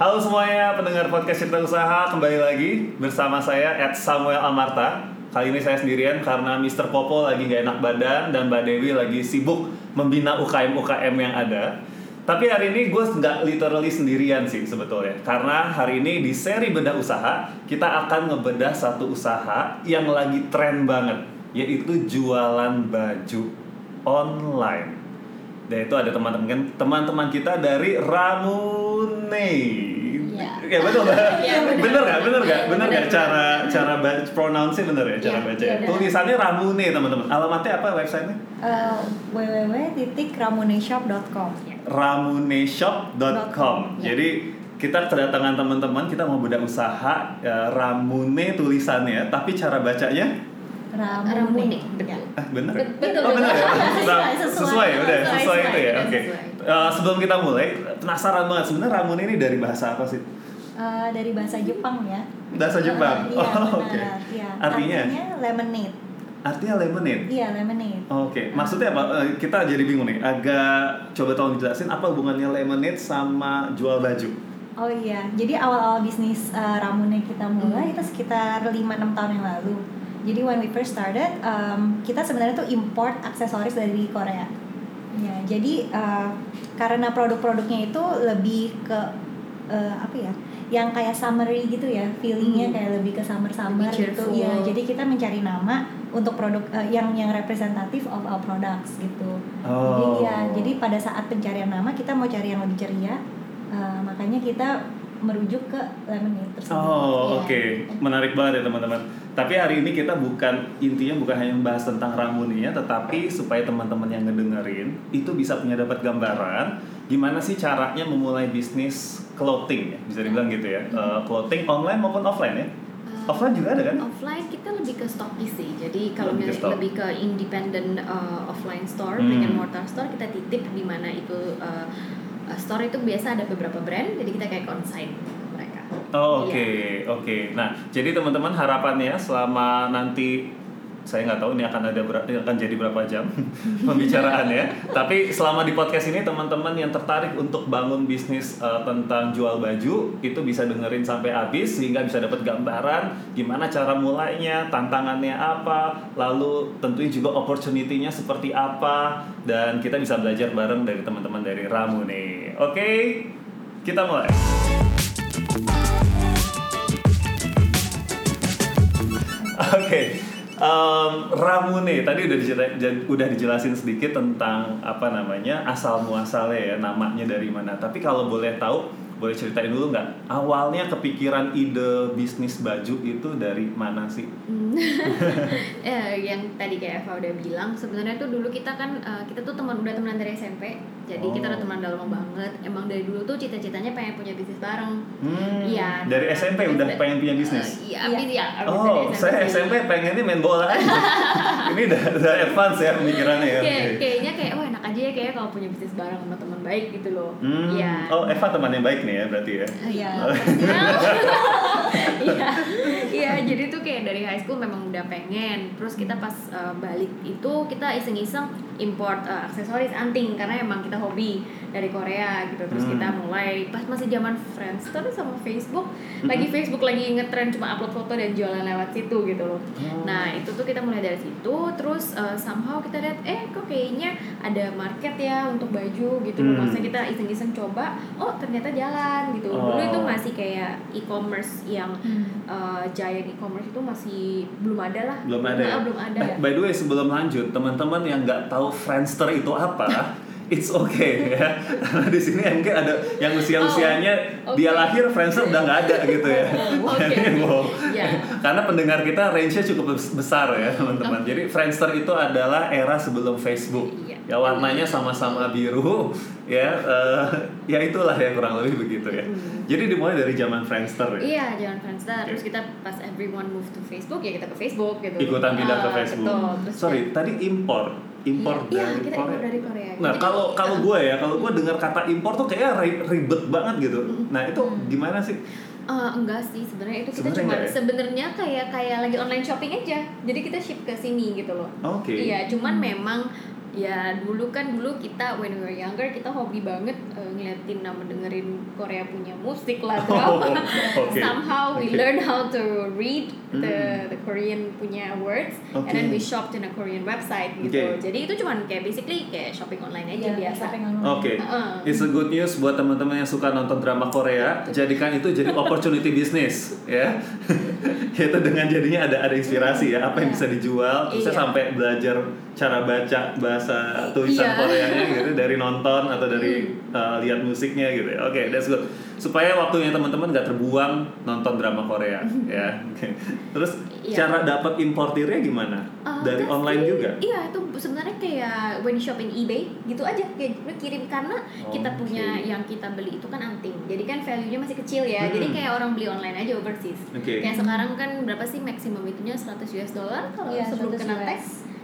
Halo semuanya pendengar podcast Cerita Usaha kembali lagi bersama saya Ed Samuel Amarta. Kali ini saya sendirian karena Mr. Popo lagi nggak enak badan dan Mbak Dewi lagi sibuk membina UKM UKM yang ada. Tapi hari ini gue nggak literally sendirian sih sebetulnya karena hari ini di seri bedah usaha kita akan ngebedah satu usaha yang lagi tren banget yaitu jualan baju online. Dan itu ada teman-teman teman-teman kita dari Ramune. Iya. Ya betul Mbak? Iya, benar. bener nggak? Bener nggak? Bener nggak Benar, cara cara pronounce-nya bener ya cara Iya, baca? iya, ya? Tulisannya Ramune teman-teman. Alamatnya apa websitenya? Uh, www.ramuneshop.com ramuneshop.com. Ya. Jadi kita kedatangan teman-teman, kita mau bedah usaha ya, Ramune tulisannya, tapi cara bacanya Ramune. betul. ah, bener. ya? Betul, oh, bener ya? Sesuai, sesuai. sesuai, ya? udah Sesuai, sesuai, itu sesuai, ya. Oke. sesuai. Eh, sebelum kita mulai, penasaran banget sebenarnya Ramune ini dari bahasa apa sih? Uh, dari bahasa Jepang ya. Bahasa Jepang. Uh, iya, oh, oke. benar. Iya. Artinya? lemonade. Artinya lemonade. Iya, lemonade. Oke, maksudnya apa? Eh, Kita jadi bingung nih. Agak coba tolong dijelasin apa hubungannya lemonade sama jual baju? Oh iya, jadi awal-awal bisnis uh, Ramune kita mulai Hmm. itu sekitar 5-6 tahun yang lalu. Jadi when we first started, um, kita sebenarnya tuh import aksesoris dari Korea. Ya, jadi uh, karena produk-produknya itu lebih ke uh, apa ya? Yang kayak summery gitu ya, feelingnya Hmm. kayak lebih ke summer-summer Lebih gitu. Iya, jadi kita mencari nama untuk produk uh, yang yang representatif of our products gitu. Jadi Oh. ya, jadi pada saat pencarian nama kita mau cari yang lebih ceria, uh, makanya kita merujuk ke lemonade tersebut. Oh, Iya. oke. Menarik banget ya, teman-teman. Tapi hari ini kita bukan intinya bukan hanya membahas tentang Ramune-nya, tetapi supaya teman-teman yang ngedengerin itu bisa punya dapat gambaran gimana sih caranya memulai bisnis clothing ya, bisa dibilang gitu ya. Eh, clothing online maupun offline ya. Uh, Offline juga ada kan? Offline kita lebih ke stokis sih. Jadi kalau Lebih ke lebih ke independent uh, offline store, Hmm. brick and mortar store kita titip di mana itu uh, uh, store itu biasa ada beberapa brand, jadi kita kayak consign mereka. Oh, oke, Iya. oke. Nah, jadi teman-teman harapannya selama nanti saya nggak tahu ini akan ada ber- akan jadi berapa jam pembicaraannya. Tapi selama di podcast ini teman-teman yang tertarik untuk bangun bisnis uh, tentang jual baju itu bisa dengerin sampai habis sehingga bisa dapat gambaran gimana cara mulainya, tantangannya apa, lalu tentunya juga opportunity-nya seperti apa dan kita bisa belajar bareng dari teman-teman dari Ramune. Oke, kita mulai. Oke, em, Ramune tadi udah jan- udah dijelasin sedikit tentang apa namanya asal muasalnya ya namanya dari mana. Tapi kalau boleh tahu, boleh ceritain dulu nggak awalnya kepikiran ide bisnis baju itu dari mana sih? Hmm. eh, yang tadi kayak Eva udah bilang sebenarnya tuh dulu kita kan uh, kita tuh teman udah temenan dari SMP jadi kita Oh. udah teman udah lama banget emang dari dulu tuh cita-citanya pengen punya bisnis bareng Hmm, Iya, dari nah, SMP udah da- pengen punya bisnis. Eh, iya Iya. abis ya abis Oh, dari saya sih. SMP pengennya main bola aja. Ini udah, udah advance ya pemikirannya ya. kayak oke. kayaknya kayak oh enak aja ya kayak kalau punya bisnis bareng sama teman baik gitu loh Hmm. Iya. Oh, Eva teman yang baik nih ya berarti ya. Iya. Iya. Iya. Jadi tuh kayak dari high school memang udah pengen. Terus kita pas uh, balik itu kita iseng-iseng import uh, aksesoris anting karena emang kita hobi dari Korea gitu. Terus Hmm. kita mulai pas masih zaman Friendster sama Facebook, lagi Facebook lagi ngetren cuma upload foto dan jualan lewat situ gitu loh. Oh. Nah, itu tuh kita mulai dari situ, terus uh, somehow kita lihat eh kok kayaknya ada market ya untuk baju gitu. Hmm. Maksudnya kita iseng-iseng coba, oh ternyata jalan gitu. Dulu Oh. itu masih kayak e-commerce yang Hmm. uh, giant e-commerce itu masih belum ada lah. belum ada ya? Nah, belum ada. Eh, by the way sebelum lanjut teman-teman yang nggak tahu Friendster itu apa it's okay ya karena di sini mungkin ada yang usia-usianya Oh, dia oke. lahir Friendster udah nggak ada gitu ya Oh, oke. Jadi, wow. Ya. karena pendengar kita range-nya cukup bes- besar ya teman-teman jadi Friendster itu adalah era sebelum Facebook Iya. ya warnanya sama-sama biru ya eh, ya itulah ya kurang lebih begitu ya Hmm. jadi dimulai dari zaman Friendster ya Iya, jangan Friendster. Terus kita pas everyone move to Facebook ya kita ke Facebook gitu. ikutan pindah ke Ah, Facebook. Betul. Terus Sorry, tadi impor, impor Iya, dari Korea. impor dari Korea. Nah, kalau kalau uh, gue ya, kalau gue dengar kata impor tuh kayak ri- ribet banget gitu. Nah, itu gimana sih? Eh, enggak sih sebenarnya itu kita cuma enggak ya? sebenarnya kayak kayak lagi online shopping aja jadi kita ship ke sini gitu loh Oke. iya cuman memang ya dulu kan dulu kita when we were younger kita hobi banget uh, ngeliatin nama dengerin Korea punya musik lah Oh, drama. oke. somehow we Oke. learn how to read the Hmm. the Korean punya words and Oke. then we shopped in a Korean website gitu Oke. jadi itu cuman kayak basically kayak shopping online aja Iya, biasa. Oke, Heeh. it's a good news buat teman-teman yang suka nonton drama Korea. Jadikan itu jadi opportunity business, ya. Yaitu dengan jadinya ada ada inspirasi ya, apa yang Iya. bisa dijual. Terus saya Iya. sampai belajar cara baca bahasa tulisan Iya. Koreanya gitu dari nonton atau dari uh, lihat musiknya gitu. ya. Oke, that's good. Supaya waktunya teman-teman nggak terbuang nonton drama Korea, ya. Oke. Terus Iya. cara dapat importirnya gimana? Uh, dari online juga. Iya itu sebenarnya kayak when you shop in eBay gitu aja kayak kirim karena kita Oke. punya yang kita beli itu kan anting jadi kan value-nya masih kecil ya Hmm. jadi kayak orang beli online aja overseas. Oke. Kayak sekarang kan berapa sih maksimum itunya 100 US dollar kalau Iya, sebelum 100 kena tax.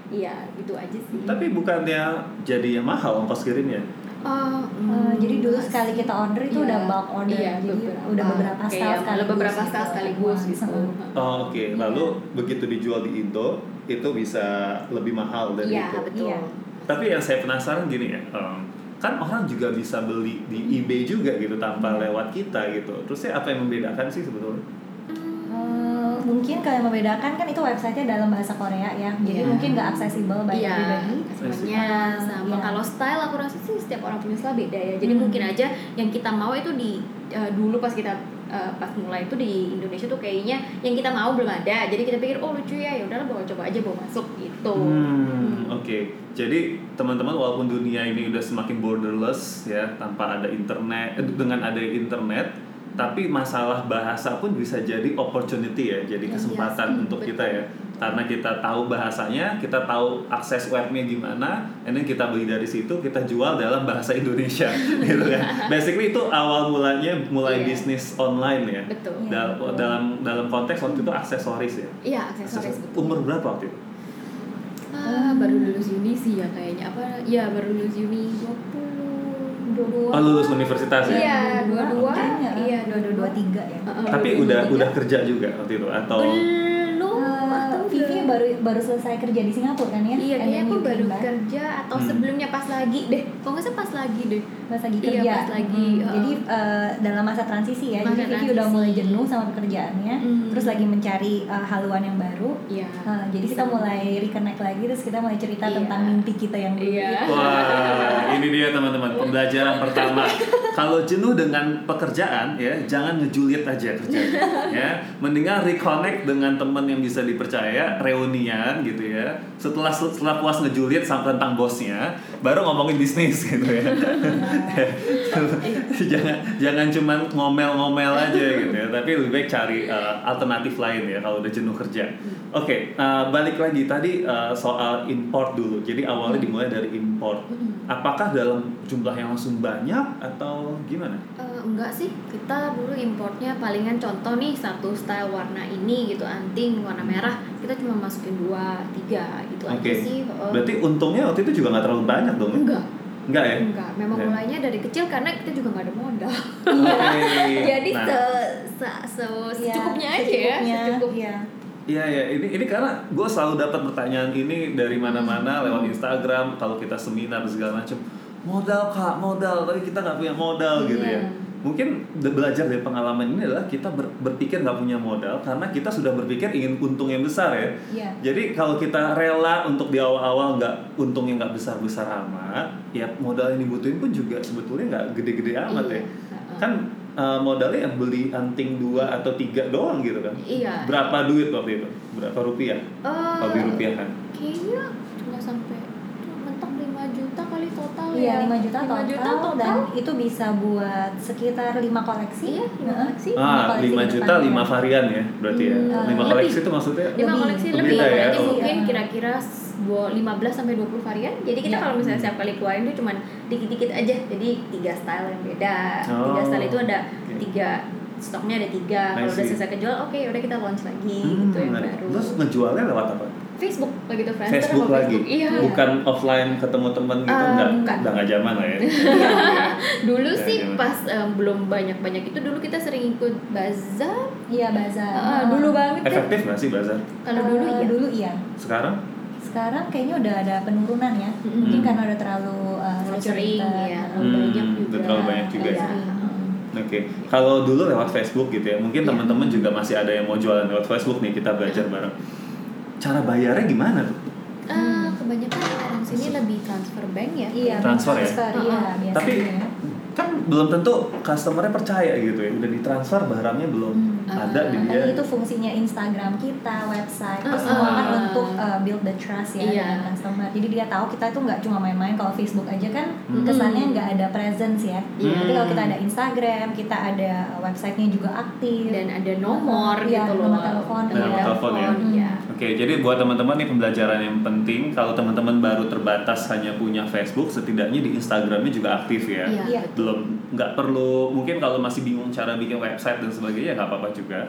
Iya gitu aja sih. Tapi bukannya jadi yang mahal ongkos kirimnya? Oh, Eh, hmm, jadi dulu sekali kita order itu Iya, udah bulk order, iya, jadi beberapa. udah beberapa style sekaligus. beberapa style gitu. sekaligus Wah, gitu. Oh, Oke, Iya. lalu begitu dijual di Indo itu bisa lebih mahal dari Iya itu. betul. Iya. Tapi yang saya penasaran gini ya, em, kan orang juga bisa beli di eBay juga gitu tanpa Iya. lewat kita gitu. Terusnya apa yang membedakan sih sebetulnya? Hmm, mungkin kalau yang membedakan kan itu websitenya dalam bahasa Korea ya, jadi Iya. mungkin nggak accessible by Iya, everybody. Ah, sama iya. kalau style aku rasa sih setiap orang punya style beda ya. Jadi Hmm. mungkin aja yang kita mau itu di eh, dulu pas kita eh, pas mulai itu di Indonesia tuh kayaknya yang kita mau belum ada. Jadi kita pikir oh lucu ya, ya udahlah bawa coba aja bawa masuk gitu. Hmm, oke. Jadi teman-teman walaupun dunia ini udah semakin borderless ya tanpa ada internet eh, dengan ada internet, tapi masalah bahasa pun bisa jadi opportunity ya, jadi Iya, kesempatan yes. untuk Betul. kita ya. Karena kita tahu bahasanya, kita tahu akses webnya gimana, and then kita beli dari situ, kita jual dalam bahasa Indonesia, gitu kan. Basically itu awal mulanya mulai Iya. bisnis online ya. Betul. Iya. Dal- dalam dalam konteks waktu itu aksesoris ya. Iya, aksesoris Aksesoris. betul. Umur berapa waktu itu? Ah, baru lulus uni sih ya kayaknya apa? Ya baru lulus uni 20 22. Oh lulus universitas ya? Iya, dua-dua. Iya, dua dua dua-dua. tiga ya. Heeh, Tapi dua-dua, udah udah kerja juga waktu itu atau belum atau Vivi belum? baru baru selesai kerja di Singapura kan ya? Iya, kayaknya aku baru came back. kerja atau Hmm. sebelumnya pas lagi deh. Kalau nggak pas lagi deh. pas lagi Iya, kerja. pas lagi, Hmm, uh, Jadi eh, dalam masa transisi ya. Masa jadi Vivi udah transisi. mulai jenuh sama pekerjaannya, Hmm. terus lagi mencari eh, haluan yang baru. Iya. Eh, jadi kita mulai reconnect lagi, terus kita mulai cerita Iya. tentang mimpi kita yang dulu. Iya. Wah, ini dia teman-teman pembelajaran pertama. Kalau jenuh dengan pekerjaan ya, jangan ngejuliet aja kerjanya. ya, mendingan reconnect dengan teman yang bisa dipercaya, reunian gitu ya. Setelah setelah puas ngejuliet sama tentang bosnya, baru ngomongin bisnis gitu ya. jangan jangan cuman ngomel-ngomel aja gitu ya, tapi lebih baik cari uh, alternatif lain ya kalau udah jenuh kerja. Oke, uh, balik lagi tadi uh, soal import dulu. Jadi awalnya dimulai dari import. Apakah dalam jumlah yang langsung banyak atau gimana? Eh, enggak sih, kita dulu importnya palingan contoh nih satu style warna ini gitu anting warna merah kita cuma masukin dua tiga gitu Oke. aja sih. Eh, Berarti untungnya waktu itu juga nggak terlalu banyak dong? ya? enggak, Enggak ya? enggak. Memang Ya. mulainya dari kecil karena kita juga nggak ada modal. Oke. Jadi Nah. se, se, se, Iya, secukupnya aja ya, secukupnya, secukupnya. iya. Iya ya, ini ini karena gue selalu dapat pertanyaan ini dari mana-mana Hmm. lewat Instagram kalau kita seminar segala macam modal kak modal tapi kita nggak punya modal gitu ya. Iya. Mungkin belajar dari pengalaman ini adalah kita ber- berpikir nggak punya modal karena kita sudah berpikir ingin untung yang besar ya. Iya. Jadi kalau kita rela untuk di awal-awal nggak untungnya nggak besar-besar amat, ya modal yang dibutuhin pun juga sebetulnya nggak gede-gede amat ya. Iya, heeh. Kan uh, modalnya yang beli anting dua atau tiga doang gitu kan. Iya. Berapa duit waktu itu? Berapa rupiah? Eh, Kalau di rupiah kan? Kayaknya nggak sampai mentok 5 juta kali total Iya, ya. 5 juta 5 total, juta total. dan itu bisa buat sekitar 5 koleksi. Iya, lima Heeh. koleksi. Ah, koleksi 5 ke juta, depannya. 5 varian ya berarti ya. Hmm, 5 lebih. koleksi itu maksudnya? lima Lebih. koleksi Lebih lebih, lah ya. berarti Oh. mungkin Iya. kira-kira dua- 15 sampai 20 varian. Jadi kita Iya. kalau misalnya setiap kali keluarin itu cuman dikit-dikit aja. Jadi tiga style yang beda. Tiga Oh, style itu ada tiga stoknya ada tiga. Kalau udah selesai kejual, oke udah kita launch lagi Hmm, gitu yang menarik. baru. Terus ngejualnya lewat apa? Facebook lagi tuh Friendster Facebook lagi. Iya. Bukan offline ketemu temen gitu Ah, enggak. bukan. Udah nggak zaman lah ya. Dulu Ya, sih gimana? pas em, belum banyak-banyak itu dulu kita sering ikut bazar. Iya, bazar. Ah, dulu banget. Efektif nggak sih bazar? Kalau Eh, dulu iya. dulu iya. Sekarang? sekarang kayaknya udah ada penurunan ya. Mm-mm. Mungkin karena udah terlalu uh, Terlalu saturated, sering, ya. terlalu Hmm, banyak udah juga. terlalu banyak juga ya. sering. Hmm. Oke, kalau dulu lewat Facebook gitu ya, mungkin Iya. teman-teman juga masih ada yang mau jualan lewat Facebook nih, kita belajar bareng. Cara bayarnya gimana tuh? Eh, kebanyakan orang sini lebih transfer bank ya. Iya, Transfer ya? transfer, iya Uh-uh. biasanya. Tapi kan belum tentu customernya percaya gitu ya, udah ditransfer barangnya belum Hmm. ada di Makanya dia. itu fungsinya Instagram kita, website, itu Uh-uh. semua kan untuk uh, build the trust ya Iya. dengan customer. Jadi dia tahu kita tuh nggak cuma main-main kalau Facebook aja kan Hmm. kesannya nggak ada presence ya. Iya. Tapi kalau kita ada Instagram, kita ada websitenya juga aktif. Dan ada nomor Iya, gitu loh. nomor telepon. Dan nomor telepon ya. Iya. Oke, jadi buat teman-teman nih pembelajaran yang penting, kalau teman-teman baru terbatas hanya punya Facebook, setidaknya di Instagramnya juga aktif ya. Iya. Iya. belum nggak perlu mungkin kalau masih bingung cara bikin website dan sebagainya ya nggak apa-apa juga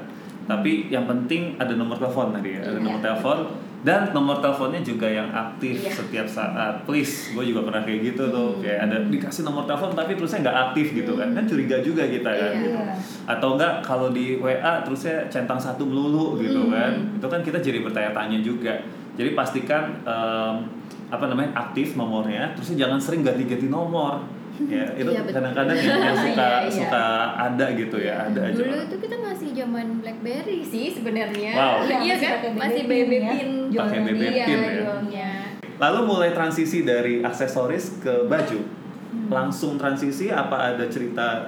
tapi yang penting ada nomor telepon tadi ya ada Iya. nomor telepon dan nomor teleponnya juga yang aktif Iya. setiap saat please gue juga pernah kayak gitu tuh Hmm. kayak ada dikasih nomor telepon tapi terusnya nggak aktif gitu kan kan curiga juga kita kan Iya. gitu atau enggak kalau di WA terusnya centang satu melulu gitu Hmm. kan itu kan kita jadi bertanya-tanya juga jadi pastikan em, apa namanya aktif nomornya terusnya jangan sering ganti-ganti nomor ya itu Iya, kadang-kadang yang, yang suka Iya, iya. suka ada gitu ya ada aja Dulu itu kita masih zaman BlackBerry sih sebenarnya. Wow. Iya, Iya masih kan? Masih BB BB pin ya. Pakai BB Iya, pin ya. jualnya. lalu mulai transisi dari aksesoris ke baju Hmm. langsung transisi apa ada cerita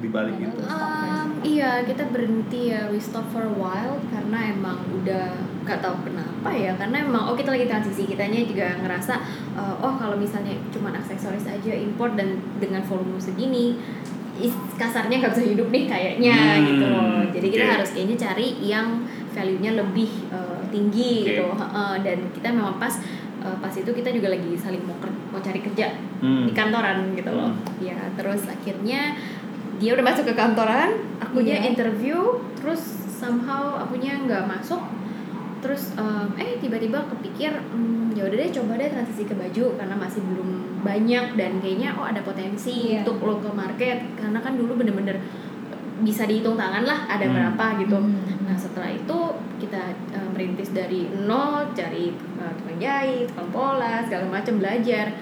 di balik itu Um, iya, kita berhenti ya, we stop for a while karena emang udah gak tahu kenapa ya, karena emang oh kita lagi transisi, kitanya juga ngerasa uh, oh kalau misalnya cuman aksesoris aja import dan dengan volume segini kasarnya nggak bisa hidup nih kayaknya Hmm, gitu loh. Jadi kita oke. harus kayaknya cari yang value-nya lebih uh, tinggi Oke. gitu. Heeh, dan kita memang pas uh, pas itu kita juga lagi saling mau ker- mau cari kerja Hmm. di kantoran gitu loh. Hmm. Ya, terus akhirnya dia udah masuk ke kantoran, akunya Iya. interview, terus somehow akunya nggak masuk. Terus em, eh tiba-tiba kepikir hmm, ya udah deh coba deh transisi ke baju karena masih belum banyak dan kayaknya oh ada potensi Iya. untuk local market karena kan dulu bener-bener bisa dihitung tangan lah ada Hmm. berapa gitu. Hmm. Nah setelah itu kita eh, merintis dari nol, cari eh, tukang jahit, tukang pola, segala macam belajar.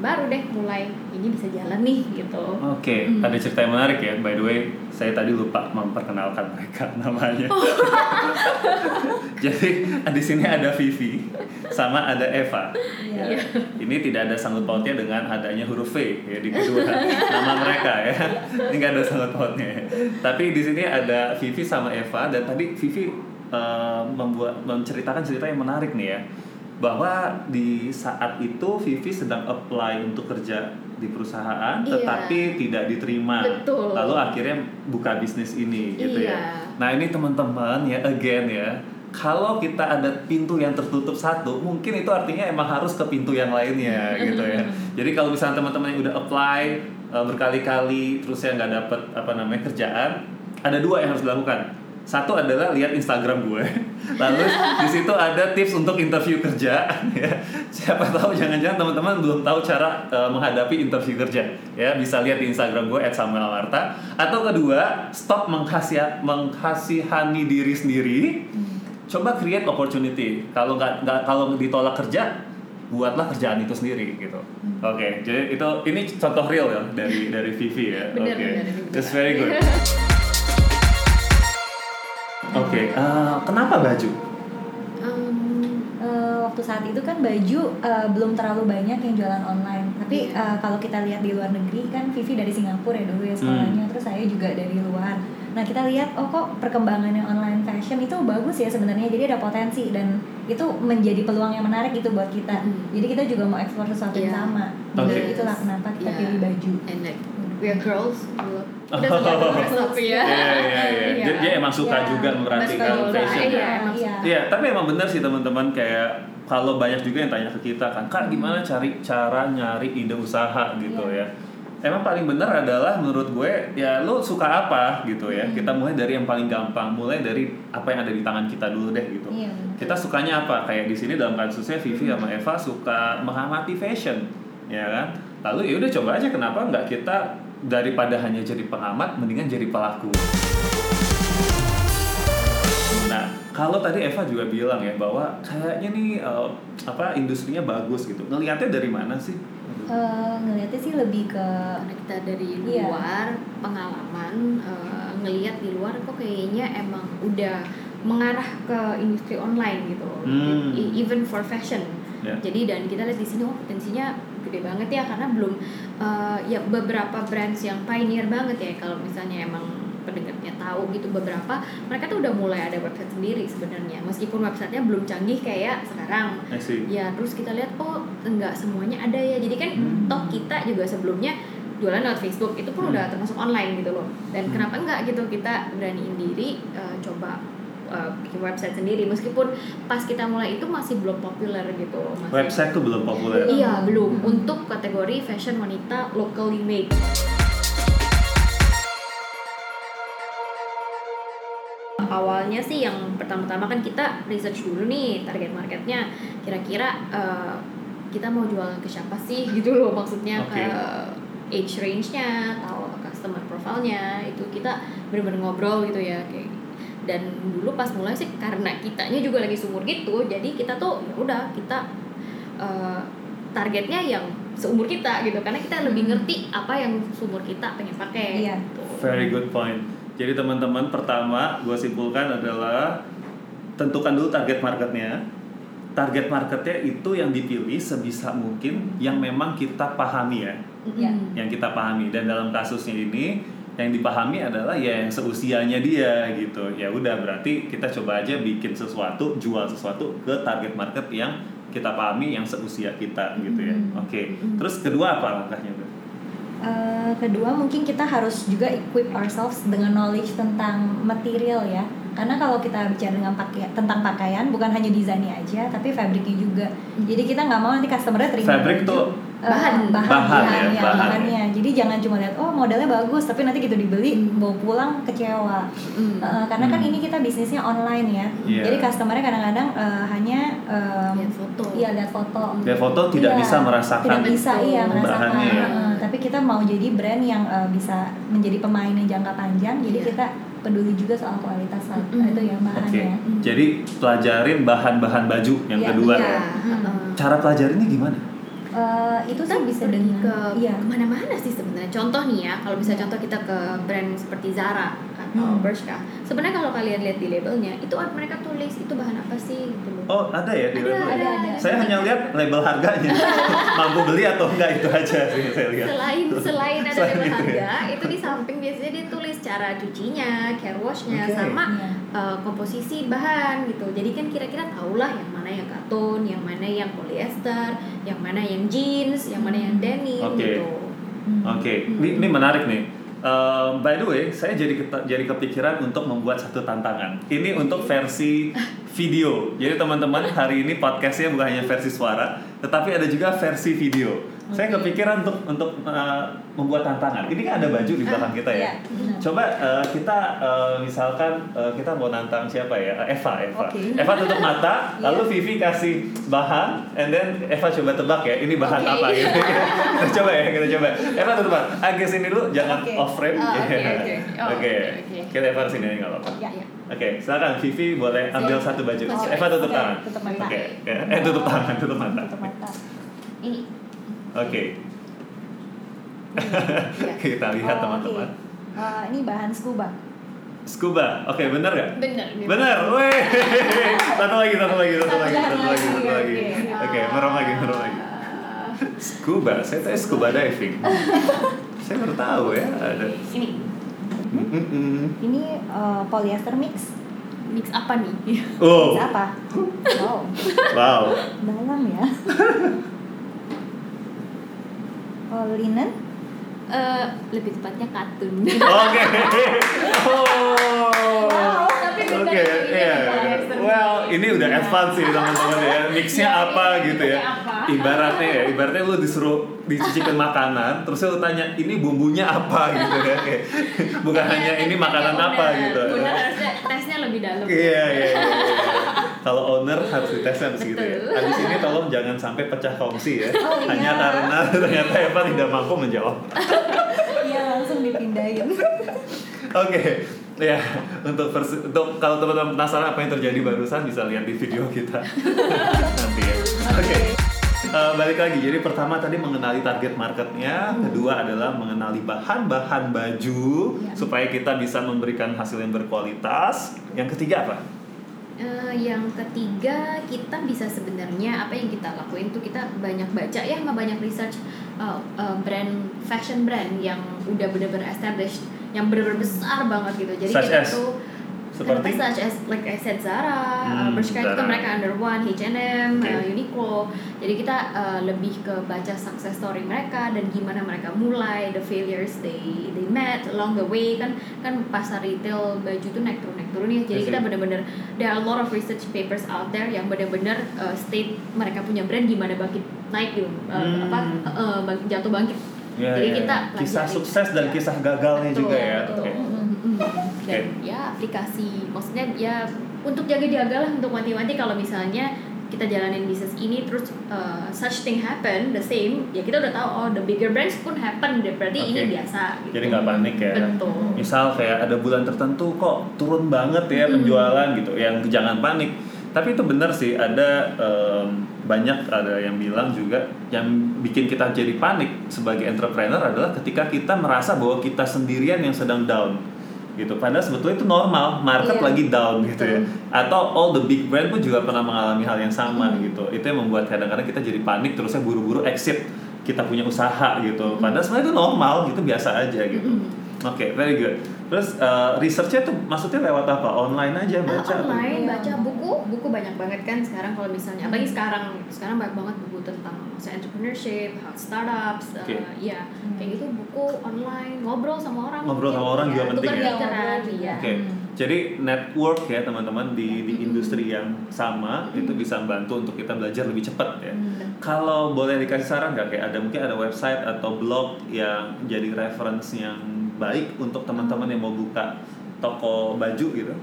Baru deh mulai ini bisa jalan nih gitu. Oke, Hmm. ada cerita yang menarik ya. By the way, saya tadi lupa memperkenalkan mereka namanya. Jadi di sini ada Vivi sama ada Eva. Iya. Ya. Ini tidak ada sangkut pautnya dengan adanya huruf V ya di kedua nama mereka ya. Ini nggak ada sangkut pautnya. Tapi di sini ada Vivi sama Eva dan tadi Vivi eh, membuat menceritakan cerita yang menarik nih ya bahwa di saat itu Vivi sedang apply untuk kerja di perusahaan Iya. tetapi tidak diterima Betul. lalu akhirnya buka bisnis ini gitu Iya. ya nah ini teman-teman ya again ya kalau kita ada pintu yang tertutup satu mungkin itu artinya emang harus ke pintu yang lainnya gitu ya jadi kalau misalnya teman-teman yang udah apply eh, berkali-kali terus ya nggak dapet apa namanya kerjaan ada dua yang harus dilakukan satu adalah lihat Instagram gue, lalu di situ ada tips untuk interview kerja. Ya, siapa tahu jangan-jangan teman-teman belum tahu cara eh, menghadapi interview kerja. Ya, bisa lihat di Instagram gue @samuelamarta. Atau kedua, stop menghasi- menghasihani diri sendiri. Coba create opportunity. Kalau nggak kalau ditolak kerja, buatlah kerjaan itu sendiri gitu. Oke, jadi itu ini contoh real ya dari dari Vivi ya. Oke, benar. that's very good. Oke, eh, kenapa baju? Eh, waktu saat itu kan baju eh, belum terlalu banyak yang jualan online tapi eh, kalau kita lihat di luar negeri kan Vivi dari Singapura ya dulu ya sekolahnya terus saya juga dari luar nah kita lihat oh kok perkembangannya online fashion itu bagus ya sebenarnya jadi ada potensi dan itu menjadi peluang yang menarik gitu buat kita Hmm. jadi kita juga mau eksplor sesuatu yang Iya. sama Oke. jadi itulah kenapa kita Iya. pilih baju and like we are girls udah Oh. suka dress up ya Iya, iya, iya. Dia, dia emang suka Iya, juga memperhatikan fashion. Iya, ya. iya. Iya, tapi emang benar sih teman-teman kayak kalau banyak juga yang tanya ke kita kan, kak gimana cari cara nyari ide usaha gitu Iya. ya. Emang paling benar adalah menurut gue ya lo suka apa gitu ya. Hmm. Kita mulai dari yang paling gampang, mulai dari apa yang ada di tangan kita dulu deh gitu. Iya, benar. Kita sukanya apa? Kayak di sini dalam kasusnya Vivi sama Eva suka mengamati fashion, ya kan? Lalu ya udah coba aja kenapa nggak kita daripada hanya jadi pengamat, mendingan jadi pelaku. Nah, kalau tadi Eva juga bilang ya bahwa kayaknya nih eh, apa industrinya bagus gitu. Ngelihatnya dari mana sih? Eh, ngelihatnya sih lebih ke karena kita dari Iya. luar pengalaman eh, ngelihat di luar kok kayaknya emang udah mengarah ke industri online gitu Hmm. E- even for fashion Ya. jadi dan kita lihat di sini oh potensinya gede banget ya karena belum eh, ya beberapa brands yang pioneer banget ya kalau misalnya emang pendengarnya tahu gitu beberapa mereka tuh udah mulai ada website sendiri sebenarnya meskipun websitenya belum canggih kayak sekarang ya terus kita lihat oh enggak semuanya ada ya jadi kan Hmm. toh kita juga sebelumnya jualan lewat Facebook itu pun Hmm. udah termasuk online gitu loh dan Hmm. kenapa enggak gitu kita beraniin diri eh, coba eh, bikin website sendiri meskipun pas kita mulai itu masih belum populer gitu masih Website tuh belum populer. Iya belum Hmm. untuk kategori fashion wanita locally made awalnya sih yang pertama-tama kan kita research dulu nih target marketnya kira-kira eh, kita mau jual ke siapa sih gitu loh maksudnya Oke. ke age range-nya atau customer profile-nya itu kita bener-bener ngobrol gitu ya kayak dan dulu pas mulai sih karena kitanya juga lagi sumur gitu jadi kita tuh ya udah kita eh, targetnya yang seumur kita gitu karena kita lebih ngerti apa yang sumur kita pengen pakai Iya. gitu. Very good point. Jadi teman-teman pertama gue simpulkan adalah tentukan dulu target marketnya. Target marketnya itu yang dipilih sebisa mungkin yang memang kita pahami ya, Iya. Mm-mm. yang kita pahami. Dan dalam kasusnya ini yang dipahami adalah ya yang seusianya dia gitu. Ya udah berarti kita coba aja bikin sesuatu, jual sesuatu ke target market yang kita pahami yang seusia kita gitu ya. Hmm. Oke. Hmm. Terus kedua apa langkahnya tuh? Eh, kedua mungkin kita harus juga equip ourselves dengan knowledge tentang material ya karena kalau kita bicara dengan pakai tentang pakaian bukan hanya desainnya aja tapi fabriknya juga jadi kita nggak mau nanti customernya terima Fabric baju, tuh bahan. bahan, Bahan ya, bahan, bahan. bahannya jadi jangan cuma lihat oh modelnya bagus tapi nanti gitu dibeli bawa pulang kecewa Mm. Eh, karena kan Hmm. ini kita bisnisnya online ya Iya. jadi customernya kadang-kadang eh, hanya em, lihat foto iya lihat foto Dia foto tidak Iya, bisa merasakan tidak bisa iya merasakan ya. Heeh, tapi kita mau jadi brand yang eh, bisa menjadi pemain yang jangka panjang jadi Iya. kita peduli juga soal kualitas saat Mm-mm. itu ya Oke, bahannya jadi pelajarin bahan-bahan baju yang Iya, kedua Iya, ya. heeh. Cara pelajarinnya gimana? Eh, itu kita sih bisa pergi dengan ke iya. ke mana-mana sih sebenarnya. Contoh nih ya kalau bisa contoh kita ke brand seperti Zara Hmm. Bershka sebenarnya kalau kalian lihat di labelnya itu ada mereka tulis itu bahan apa sih gitu loh Oh, ada ya di Ada, label? ada, ada. Saya hanya lihat label harganya. Mampu beli atau enggak itu aja sih saya lihat. selain selain ada Selain label itu ya. harga itu di samping biasanya dia tulis cara cucinya care washnya Oke. sama Iya. uh, komposisi bahan gitu jadi kan kira-kira tahulah yang mana yang katun yang mana yang polyester yang mana yang jeans yang mana yang denim Oke. gitu Hmm. Oke, ini, ini menarik nih. Eh, by the way, saya jadi jadi kepikiran untuk membuat satu tantangan. Ini untuk versi video. Jadi teman-teman hari ini podcastnya bukan hanya versi suara, tetapi ada juga versi video. Saya Oke. kepikiran untuk untuk eh, membuat tantangan. Ini kan ada baju di belakang kita ya. Iya. Coba eh, kita eh, misalkan eh, kita mau nantang siapa ya? Eva, Eva. Oke. Eva tutup mata, Iya. lalu Vivi kasih bahan, and then Eva coba tebak ya, ini bahan Oke. apa gitu. kita coba ya, kita coba. Eva tutup mata. Agak sini dulu, jangan Oke. off frame. Oke, Iya. oke. Oh, Oke. oke. Kita Eva sini aja nggak apa-apa. Ya. ya Oke, silakan Vivi boleh ambil satu baju. Eva tutup tangan. tutup mata. Oke. oke. Eh tutup tangan, tutup mata. tutup mata ini Oke. Iya. kita lihat Oh, teman-teman. oke. Eh, ini bahan scuba Scuba. Oke, bener gak? bener Bener, weh. Satu lagi, satu lagi, satu lagi, Satu lagi, satu lagi. oke. Merem lagi, merem lagi. Scuba, saya tahu scuba diving. saya baru tahu ya ada. ini Mm-mm. ini eh, polyester mix mix apa nih Oh, Mix apa wow wow. dalam ya oh linen Eh, lebih tepatnya katun Oke. Oh. Wow, tapi bukan Oke, ini iya. polyester. Well, ini udah advance sih teman-teman ya. Mixnya Iya, apa iya, gitu ya? mixnya apa. Ibaratnya ya, ibaratnya lu disuruh dicicipin makanan, terus lu tanya ini bumbunya apa gitu ya. Kayak, bukan Iya, hanya ini makanan apa gitu. harusnya tesnya lebih dalam Iya, iya, iya. iya. Kalau owner harus ditesnya harus gitu ya. Habis ini tolong jangan sampai pecah kongsi ya. Oh, iya. Hanya karena ternyata Eva tidak mampu menjawab. iya langsung dipindahin Oke, Ya, untuk versi, untuk kalau teman-teman penasaran apa yang terjadi barusan bisa lihat di video kita nanti ya. Oke. Eh, balik lagi, jadi pertama tadi mengenali target marketnya, kedua adalah mengenali bahan-bahan baju Ya. supaya kita bisa memberikan hasil yang berkualitas. Yang ketiga apa? Eh, yang ketiga kita bisa sebenarnya apa yang kita lakuin tuh kita banyak baca ya sama banyak research uh, uh, brand fashion brand yang udah bener-bener established yang bener-bener besar banget gitu jadi Such kita as? tuh Seperti? such as like I said Zara, Hmm, uh, Bershka itu Zara. mereka under one, H&M, Oke. uh, Uniqlo. Jadi kita uh, lebih ke baca success story mereka dan gimana mereka mulai, the failures they they met along the way kan kan pasar retail baju tuh naik turun naik turun ya. Jadi Yes, kita yes. bener-bener there are a lot of research papers out there yang bener-bener uh, state mereka punya brand gimana bangkit naik gitu, uh, Hmm. apa uh, bang- jatuh bangkit. Ya, Jadi ya, kita ya. kisah sukses dan Ya. kisah gagalnya Betul, juga ya. betul. Oke. Dan ya aplikasi, maksudnya ya untuk jaga-jaga lah untuk wanti-wanti kalau misalnya kita jalanin bisnis ini terus uh, such thing happen the same ya kita udah tahu oh the bigger brands pun happen deh berarti ini Oke. biasa gitu. Jadi nggak panik ya. Betul. Misal kayak ada bulan tertentu kok turun banget ya penjualan gitu, yang jangan panik. Tapi itu benar sih ada em, banyak ada yang bilang juga yang bikin kita jadi panik sebagai entrepreneur adalah ketika kita merasa bahwa kita sendirian yang sedang down gitu. Padahal sebetulnya itu normal, market Iya. lagi down gitu ya. Atau all the big brand pun juga pernah mengalami hal yang sama Hmm. gitu. Itu yang membuat kadang-kadang kita jadi panik terusnya buru-buru exit kita punya usaha gitu. Padahal sebenarnya itu normal, itu biasa aja gitu. Mm-mm. Oke, very good. Terus uh, researchnya tuh maksudnya lewat apa? Online aja Ah, baca? atau- online Iya. baca buku buku banyak banget kan sekarang kalau misalnya apalagi sekarang sekarang banyak banget buku tentang misalnya entrepreneurship how startups uh, Oke. ya kayak gitu buku online ngobrol sama orang Ngobrol sama mungkin, orang juga ya, penting tukar ya? juga. iya Oke, jadi network ya teman-teman di di industri yang sama itu bisa membantu untuk kita belajar lebih cepat ya. Hmm. Kalau boleh dikasih saran nggak kayak ada mungkin ada website atau blog yang jadi reference yang baik untuk teman-teman yang mau buka toko baju gitu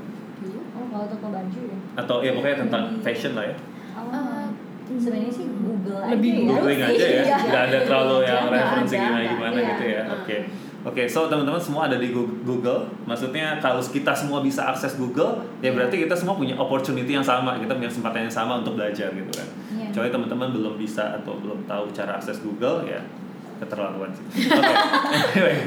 Oh, kalau toko baju ya. atau ya pokoknya tentang fashion lah ya. Oh, sebenarnya sih Google aja Lebih ya. Google Googling aja ya, Iya. nggak ada terlalu yang referensi gimana gimana gitu ya. Hmm. Oke, oke. So teman-teman semua ada di Google. Maksudnya kalau kita semua bisa akses Google, ya berarti kita semua punya opportunity yang sama, kita punya kesempatan yang sama untuk belajar gitu kan. Iya. Kecuali teman-teman belum bisa atau belum tahu cara akses Google, ya keterlaluan sih. Oke, anyway,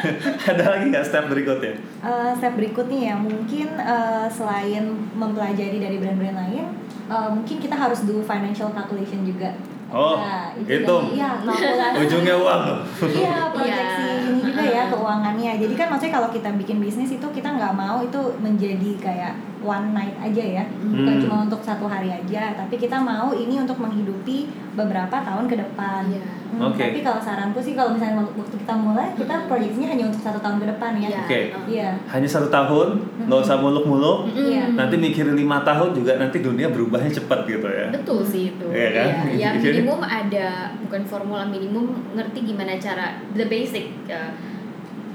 ada lagi nggak step berikutnya? Eh, step berikutnya ya mungkin eh, selain mempelajari dari brand-brand lain, eh, mungkin kita harus do financial calculation juga. Oh, Nah, hitung. Iya, kalkulasi. Ujungnya uang. Iya, proyeksi Iya. ini juga ya keuangannya. Jadi kan maksudnya kalau kita bikin bisnis itu kita nggak mau itu menjadi kayak one night aja ya, bukan Hmm. cuma untuk satu hari aja. Tapi kita mau ini untuk menghidupi beberapa tahun ke depan. Iya. Hmm, Oke. Tapi kalau saranku sih kalau misalnya waktu kita mulai, kita proyeksinya hanya untuk satu tahun ke depan ya. Iya. Oke. uh. Iya. Hanya satu tahun, nggak usah muluk-muluk. Mm-mm. Iya. Nanti mikirin lima tahun juga nanti dunia berubahnya cepat gitu ya. Betul sih itu. Iya kan? Ya, Jadi- minimum ada bukan formula minimum ngerti gimana cara the basic uh,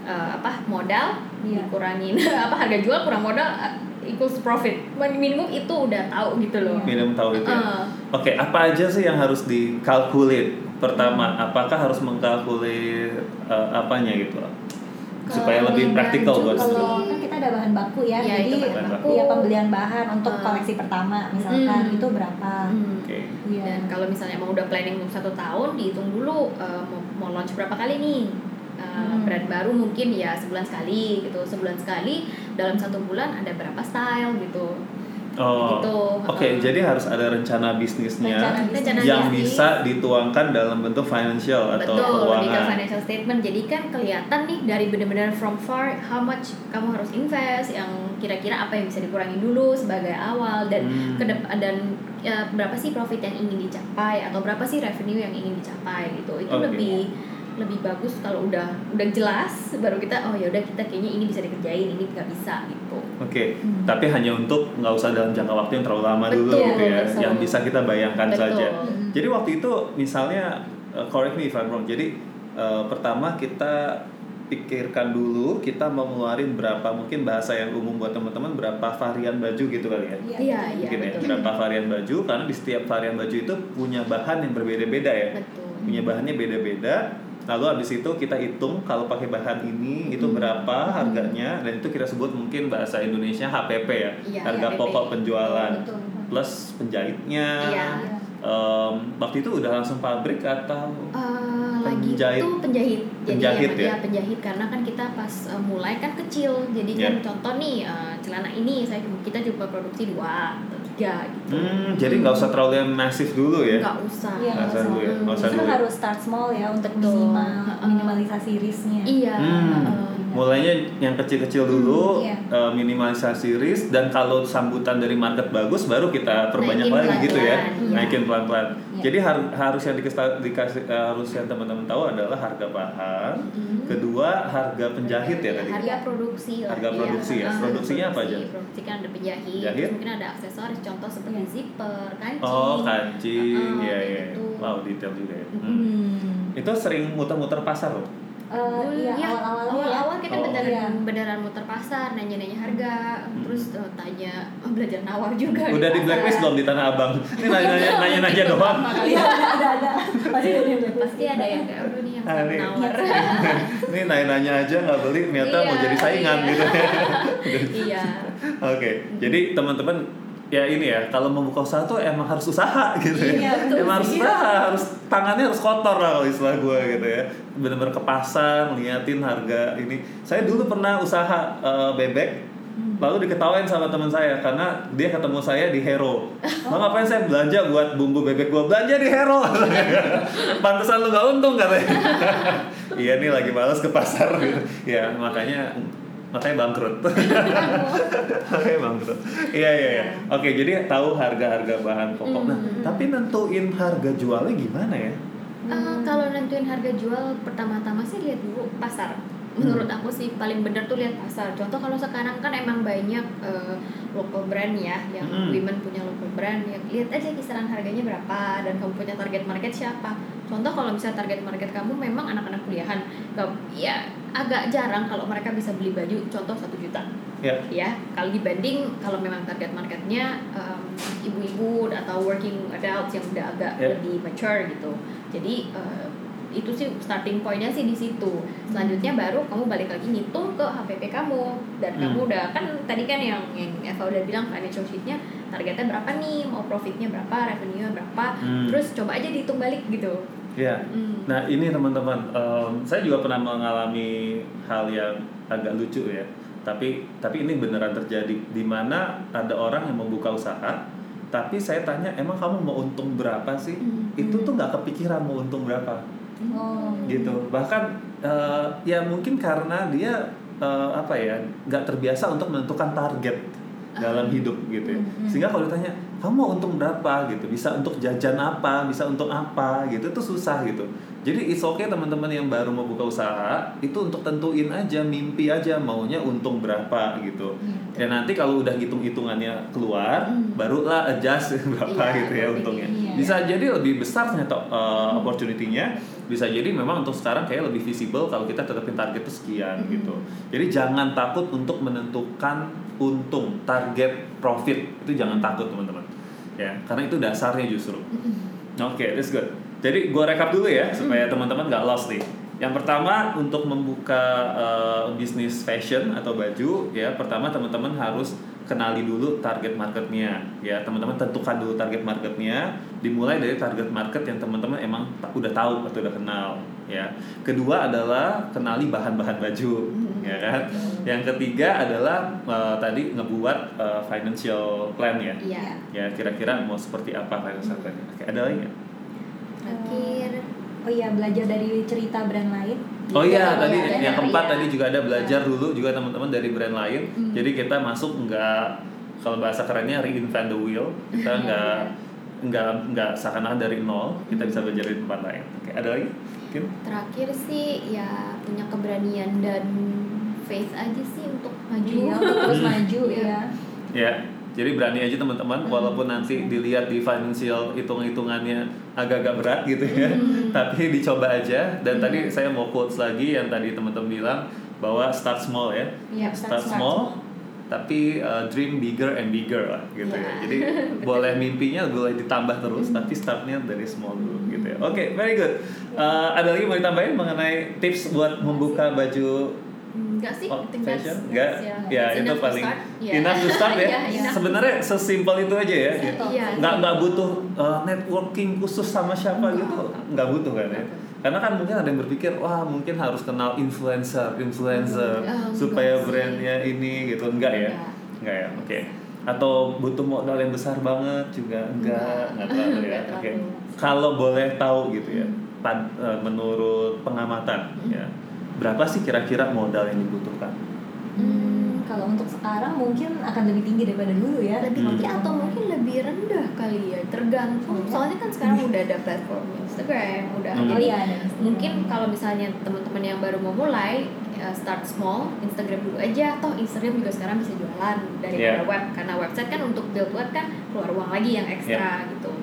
uh, apa modal Iya. dikurangin apa harga jual kurang modal uh, equals profit. Minimum itu udah tahu gitu loh. minimum tahu itu ya. Uh, Oke, apa aja sih yang harus dikalkulit? Pertama, apakah harus mengkalkulit eh, apanya gitu loh? Supaya Kalau lebih praktikal buat kalau-. Kan kita ada bahan baku ya, Iya, jadi itu bahan baku. ya pembelian bahan untuk Hmm. koleksi pertama misalkan Hmm. itu berapa? hmm. Oke. Iya. Dan kalau misalnya emang udah planning untuk satu tahun, dihitung dulu uh, mau, mau launch berapa kali nih. Uh, Hmm. brand baru mungkin ya sebulan sekali gitu sebulan sekali dalam satu bulan ada berapa style gitu Oh. Gitu. Oke, Uh. jadi harus ada rencana bisnisnya Rencana bisnis. Rencana yang bisnis. bisa dituangkan dalam bentuk financial atau Betul, ke keuangan. financial statement. Jadi kan kelihatan nih dari benar-benar from far how much kamu harus invest, yang kira-kira apa yang bisa dikurangi dulu sebagai awal dan Hmm. ke dep- dan ya, berapa sih profit yang ingin dicapai atau berapa sih revenue yang ingin dicapai gitu. Itu Oke. lebih lebih bagus kalau udah udah jelas baru kita oh ya udah kita kayaknya ini bisa dikerjain ini nggak bisa gitu. Oke, Hmm. tapi hanya untuk nggak usah dalam jangka waktu yang terlalu lama dulu Betul, gitu ya, betul. yang bisa kita bayangkan Betul. saja. Hmm. Jadi waktu itu misalnya uh, correct me if I'm wrong. Jadi uh, pertama kita pikirkan dulu kita mau ngeluarin berapa mungkin bahasa yang umum buat teman-teman berapa varian baju gitu kali ya. Iya. Iya iya Mungkin ya betul. berapa varian baju karena di setiap varian baju itu punya bahan yang berbeda-beda ya. Betul. Punya bahannya beda-beda. Lalu abis itu kita hitung kalau pakai bahan ini itu Hmm. berapa harganya dan itu kita sebut mungkin bahasa Indonesia HPP ya Iya, harga HPP. pokok penjualan Betul. plus penjahitnya Iya. Em, waktu itu udah langsung pabrik atau Eh, lagi Penjahit. itu penjahit jadi Penjahit yang- ya? iya, penjahit karena kan kita pas eh, mulai kan kecil jadi Ya. kan contoh nih eh, celana ini saya kita coba produksi dua tiga gitu. Hmm, jadi nggak usah terlalu yang masif dulu ya? Nggak usah. Iya, Nggak usah dulu ya, nggak usah dulu ya. harus start small ya untuk minimal minimalisasi risknya. iya. Hmm. eh, mulainya yang kecil-kecil dulu Hmm, iya. eh, minimalisasi risk dan kalau sambutan dari market bagus baru kita perbanyak Naikin lagi gitu ya iya. naikin pelan-pelan Iya. jadi har- harus yang dikasih, eh, harus yang teman-teman tahu adalah harga bahan mm. kedua harga penjahit ya tadi harga produksi lah, Harga iya. produksi ya. Ah, Produksinya apa aja? produksi kan ada penjahit, terus mungkin ada aksesoris contoh seperti Iya. zipper kancing oh kancing Heeh, ya kayak ya gitu. wow detail juga ya Hmm. Hmm. itu sering muter-muter pasar loh Eh, iya, Iya, ya. awal-awal kita Oh. beneran Iya. beneran muter pasar, nanya-nanya harga, Hmm. terus eh, tanya oh, belajar nawar juga. udah di pasar. blacklist belum di tanah abang ini nanya-nanya nanya-nanya doang Iya, ada ada. Pasti ada yang Pasti ada yang kayak aduh nih yang Ah, nawar. ini nanya-nanya aja nggak beli ternyata mau Iya, jadi saingan iya. gitu iya. Oke, jadi teman-teman ya ini ya kalau membuka usaha tuh emang harus usaha gitu ya. Iya, betul emang harus usaha, harus tangannya harus kotor lah kalau istilah gue gitu ya. Bener-bener ke pasar, liatin harga ini. Saya dulu pernah usaha eh, bebek, lalu diketawain sama teman saya karena dia ketemu saya di Hero. Mau ngapain saya belanja buat bumbu bebek gua belanja di Hero. Pantesan lu gak untung katanya. iya nih lagi males ke pasar gitu. Ya makanya makanya bangkrut. Makanya bangkrut. Iya iya iya. Oke, jadi tahu harga-harga bahan pokok. Nah, Hmm. tapi nentuin harga jualnya gimana ya? Eh, kalau nentuin harga jual pertama-tama sih lihat dulu pasar. Menurut aku sih paling benar tuh lihat pasar. Contoh kalau sekarang kan emang banyak eh, local brand ya, yang Mm. women punya local brand. Ya lihat aja kisaran harganya berapa dan kamu punya target market siapa. Contoh kalau misalnya target market kamu memang anak-anak kuliahan, gak- ya agak jarang kalau mereka bisa beli baju. Contoh satu juta Ya. ya kalau dibanding kalau memang target marketnya em, ibu-ibu atau working adults yang udah agak Ya. lebih mature gitu jadi eh, itu sih starting pointnya sih di situ selanjutnya baru kamu balik lagi ngitung ke HPP kamu dan Hmm. kamu udah kan tadi kan yang yang Eva udah bilang financial sheetnya targetnya berapa nih mau profitnya berapa revenue berapa Hmm. terus coba aja dihitung balik gitu Ya. Hmm. Nah ini teman-teman, em, saya juga pernah mengalami hal yang agak lucu ya. Tapi tapi ini beneran terjadi di mana ada orang yang membuka usaha, tapi saya tanya emang kamu mau untung berapa sih? Hmm. Itu tuh nggak kepikiran mau untung berapa, Oh. gitu. Bahkan eh, ya mungkin karena dia eh, apa ya nggak terbiasa untuk menentukan target dalam hidup gitu ya. Hmm. Sehingga kalau ditanya kamu mau untung berapa gitu, bisa untuk jajan apa, bisa untuk apa gitu itu susah gitu. Jadi it's okay teman-teman yang baru mau buka usaha itu untuk tentuin aja mimpi aja maunya untung berapa gitu. Iya. Ya nanti kalau udah hitung-hitungannya keluar, Hmm. barulah adjust berapa Iya, gitu ya untungnya. iya. Bisa jadi lebih besar ternyata uh, opportunity-nya. Bisa jadi memang untuk sekarang kayak lebih visible kalau kita tetapin target itu sekian Hmm. gitu. Jadi jangan takut untuk menentukan untung, target, profit itu jangan takut teman-teman. Ya, karena itu dasarnya justru. Oke, that's good. Jadi gue rekap dulu ya supaya teman-teman nggak lost nih. Yang pertama untuk membuka uh, bisnis fashion atau baju ya pertama teman-teman harus kenali dulu target marketnya. Ya teman-teman tentukan dulu target marketnya. Dimulai dari target market yang teman-teman emang udah tahu atau udah kenal ya. Kedua adalah kenali bahan-bahan baju ya kan? Yang ketiga adalah uh, tadi ngebuat uh, financial plan ya. Iya. Ya kira-kira mau seperti apa financial plan oke ada lagi nggak? terakhir Oh iya, belajar dari cerita brand lain. Oh iya, Iya, tadi iya, yang keempat iya. tadi juga ada belajar dulu juga teman-teman dari brand lain. Hmm. Jadi kita masuk nggak kalau bahasa kerennya reinvent the wheel. Kita Iya, nggak nggak nggak seakan-akan dari nol. Kita bisa belajar di tempat lain. Oke, ada lagi? Kim? terakhir sih ya punya keberanian dan faith aja sih untuk maju Iya, untuk terus maju Iya. ya. Ya, jadi berani aja teman-teman. Hmm. Walaupun nanti dilihat di financial hitung-hitungannya agak-agak berat gitu ya. Hmm. Tapi dicoba aja. Dan Hmm. tadi saya mau quotes lagi yang tadi teman-teman bilang bahwa start small ya. Iya, start, start small, tapi uh, dream bigger and bigger lah gitu ya. Ya. Jadi boleh mimpinya boleh ditambah terus, tapi startnya dari small dulu gitu ya. Oke, very good. Uh, ada lagi mau ditambahin mengenai tips buat membuka baju Enggak sih, Oh, fashion? Enggak? that's, Ya, It's itu paling start. Yeah. enough to start ya. Yeah, enough. Sebenarnya sesimpel itu aja ya. Iya. Nggak nggak butuh uh, networking khusus sama siapa gitu. Nggak butuh kan ya. Karena kan mungkin ada yang berpikir, wah mungkin harus kenal influencer, influencer Hmm. Oh, supaya enggak brandnya ini gitu. Enggak ya? Enggak. Enggak ya. Oke. Atau butuh modal yang besar banget juga enggak, enggak terlalu ya. Enggak Oke. terlalu. Kalau boleh tahu gitu ya, pad- eh, menurut pengamatan ya, berapa sih kira-kira modal yang dibutuhkan? Hmm, kalau untuk sekarang mungkin akan lebih tinggi daripada dulu ya. lebih Hmm. tinggi atau mungkin lebih rendah kali ya tergantung Iya. soalnya kan sekarang udah ada platform Instagram udah Hmm. Oh jadi iya ada Instagram. mungkin kalau misalnya teman-teman yang baru mau mulai ya start small Instagram dulu aja toh Instagram juga sekarang bisa jualan daripada Yeah. web karena website kan untuk build web kan keluar uang lagi yang ekstra gitu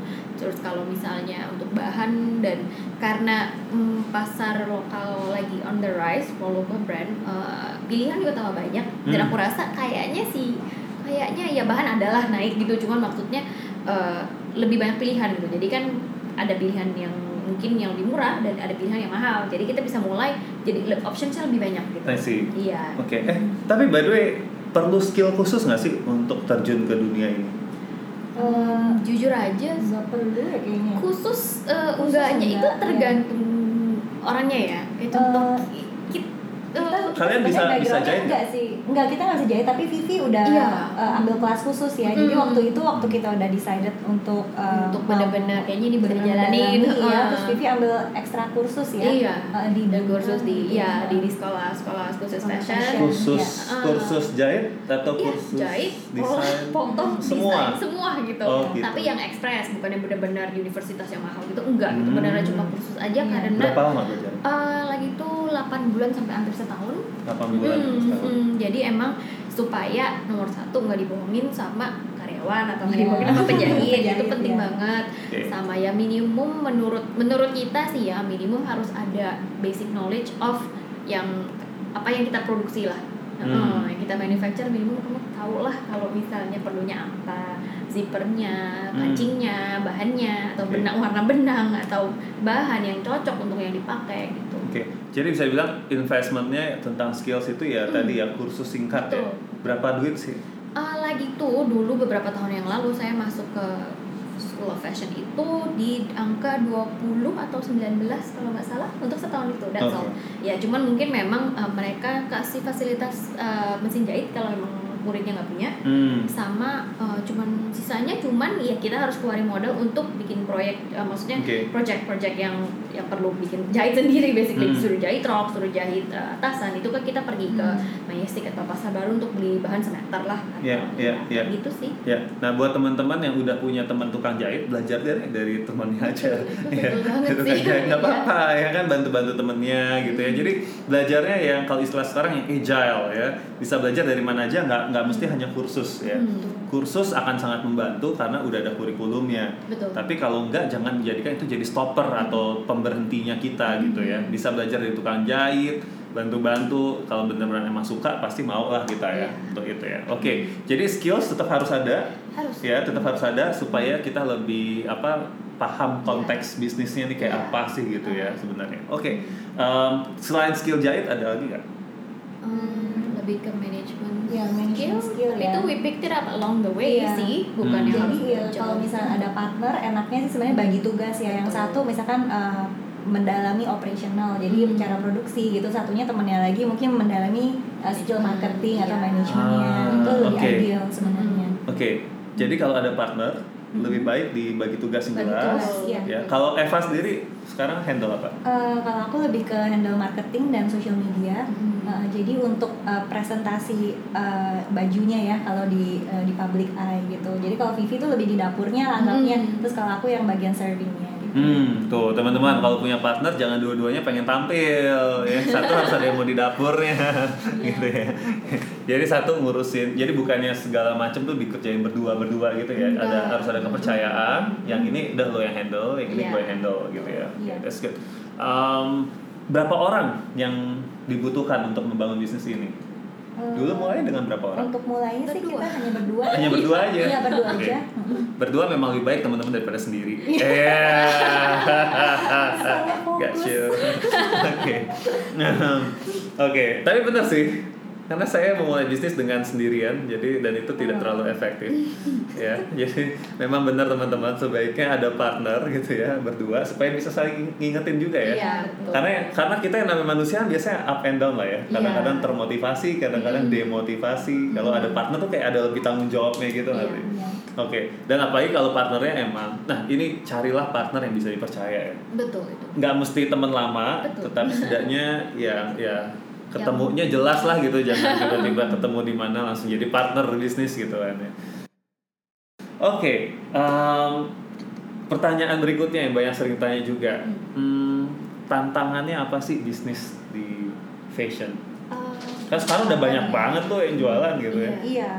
terus kalau misalnya untuk bahan dan karena mm, pasar lokal lagi on the rise for local brand eh, pilihan juga tambah banyak dan Hmm. aku rasa kayaknya sih kayaknya ya bahan adalah naik gitu cuman maksudnya eh, lebih banyak pilihan gitu jadi kan ada pilihan yang mungkin yang lebih murah dan ada pilihan yang mahal jadi kita bisa mulai jadi optionsnya lebih banyak gitu I see. iya Oke, eh tapi by the way perlu skill khusus nggak sih untuk terjun ke dunia ini? Eh, jujur aja nggak perlu ya kayaknya. khusus eh, Khusus enggaknya itu enggak, ya. tergantung orangnya ya kayak contoh Eh, eh, Kalian bisa- bisa jahit enggak sih enggak kita nggak bisa jahit tapi Vivi udah Iya. eh, ambil kelas khusus ya jadi Mm. waktu itu waktu kita udah decided untuk eh, untuk benar-benar kayaknya ini benar jalanin mendalami, ya terus Vivi ambil ekstra kursus ya Iya. eh, di dan kursus di Iya. ya di, di sekolah sekolah khusus fashion. Khusus Iya. kursus jahit atau Iya, kursus jahit, desain? foto, semua. desain, semua gitu. Oh, gitu. Tapi yang ekspres, bukan yang benar-benar universitas yang mahal gitu, enggak. Itu Hmm. benar-benar cuma kursus aja Iya. karena Berapa lama belajar? eh, lagi tuh 8 bulan sampai hampir setahun. 8 bulan Hmm, setahun. hmm. jadi emang supaya nomor satu nggak dibohongin sama karyawan atau nggak Iya. dibohongin sama penjahit, Penjahit, itu penting iya. banget. Oke. Sama ya minimum menurut menurut kita sih ya minimum harus ada basic knowledge of yang apa yang kita produksi lah. Hmm. Heeh, yang kita manufacture minimum kamu tahu lah kalau misalnya perlunya apa zippernya, Hmm. kancingnya, bahannya atau benang warna benang atau bahan yang cocok untuk yang dipakai gitu. Oke, jadi bisa bilang investmentnya tentang skills itu ya Hmm. tadi ya kursus singkat ya. Betul. Berapa duit sih? Ah, lagi tuh dulu beberapa tahun yang lalu saya masuk ke School of Fashion itu di angka 20 atau 19 kalau nggak salah untuk setahun itu that's Oke. all. Ya cuman mungkin memang uh, mereka kasih fasilitas uh, mesin jahit kalau memang muridnya nggak punya Hmm. sama uh, cuman sisanya cuman ya kita harus keluarin modal untuk bikin proyek uh, maksudnya Oke. project-project yang yang perlu bikin jahit sendiri basically Hmm. suruh jahit rok suruh jahit uh, atasan itu kan kita pergi ke Hmm. Majestic atau pasar baru untuk beli bahan semeter lah atau Iya, iya, iya. gitu sih Ya, nah buat teman-teman yang udah punya teman tukang jahit belajar dari dari temannya aja. Ya, tukang sih. jahit nggak Iya. apa-apa ya kan bantu-bantu temennya gitu ya. Jadi belajarnya yang kalau istilah sekarang yang agile ya, bisa belajar dari mana aja nggak nggak mesti hanya kursus ya. Hmm. Kursus akan sangat membantu karena udah ada kurikulumnya. betul Tapi kalau enggak jangan menjadikan itu jadi stopper atau pemberhentinya kita gitu ya. Bisa belajar dari tukang jahit, bantu-bantu. Kalau benar-benar emang suka pasti mau lah kita ya Iya. untuk itu ya. Oke, jadi skills tetap harus ada harus ya, tetap harus ada supaya kita lebih apa paham konteks bisnisnya nih kayak Iya. apa sih gitu ya sebenarnya. Oke, em, selain skill jahit ada lagi nggak? Hmm, lebih ke manajemen Ya, management skill Tapi ya. itu we picked it up along the way Iya. sih bukan Hmm. yang Jadi ya, jauh. kalau misalnya ada partner, enaknya sih sebenarnya bagi tugas ya. Yang Betul. satu misalkan eh, mendalami operational, jadi Hmm. cara produksi gitu. Satunya temennya lagi mungkin mendalami eh, skill marketing atau Iya. manajemennya. Ah, itu lebih oke. ideal sebenarnya. Oke, jadi kalau ada partner lebih baik dibagi tugas yang jelas. iya. Ya, kalau Eva sendiri sekarang handle apa? Eh, kalau aku lebih ke handle marketing dan social media. Hmm. Uh, jadi untuk uh, presentasi uh, bajunya ya kalau di uh, di public eye gitu. Jadi kalau Vivi tuh lebih di dapurnya anaknya, Hmm. terus kalau aku yang bagian servingnya. Hmm, tuh teman-teman kalau punya partner jangan dua-duanya pengen tampil ya. Satu harus ada yang mau di dapurnya gitu ya. Jadi satu ngurusin. Jadi bukannya segala macam tuh dikerjain berdua-berdua gitu ya. Ada Enggak. harus ada kepercayaan. Yang ini udah lo yang handle, yang ini Iya. gue handle gitu ya. Iya. That's good. Um, berapa orang yang dibutuhkan untuk membangun bisnis ini? Eh, Dulu mulai dengan berapa orang? Untuk mulainya sih Berdua. kita hanya berdua. Hanya berdua aja. Iya berdua Oke. aja. Berdua memang lebih baik teman-teman daripada sendiri. Iya. Got you. Oke. Oke, tapi benar sih. Karena saya memulai bisnis dengan sendirian, jadi dan itu tidak terlalu efektif, ya. Jadi memang benar teman-teman sebaiknya ada partner gitu ya berdua supaya bisa saling ngingetin juga ya. Iya, betul. Karena karena kita yang namanya manusia biasanya up and down lah ya. Kadang-kadang Iya. termotivasi, kadang-kadang demotivasi. Kalau ada partner tuh kayak ada lebih tanggung jawabnya gitu Iya, nanti. iya. Oke, dan apalagi kalau partnernya emang, nah ini carilah partner yang bisa dipercaya ya. betul itu Nggak mesti teman lama, Betul. tetapi setidaknya ya ya ketemunya jelas lah gitu, jangan tiba-tiba ketemu di mana langsung jadi partner bisnis gitu kan ya. Oke, em, pertanyaan berikutnya yang banyak sering tanya juga, Hmm, tantangannya apa sih bisnis di fashion? Eh, Kan sekarang udah banyak banget tuh yang jualan gitu ya. Iya.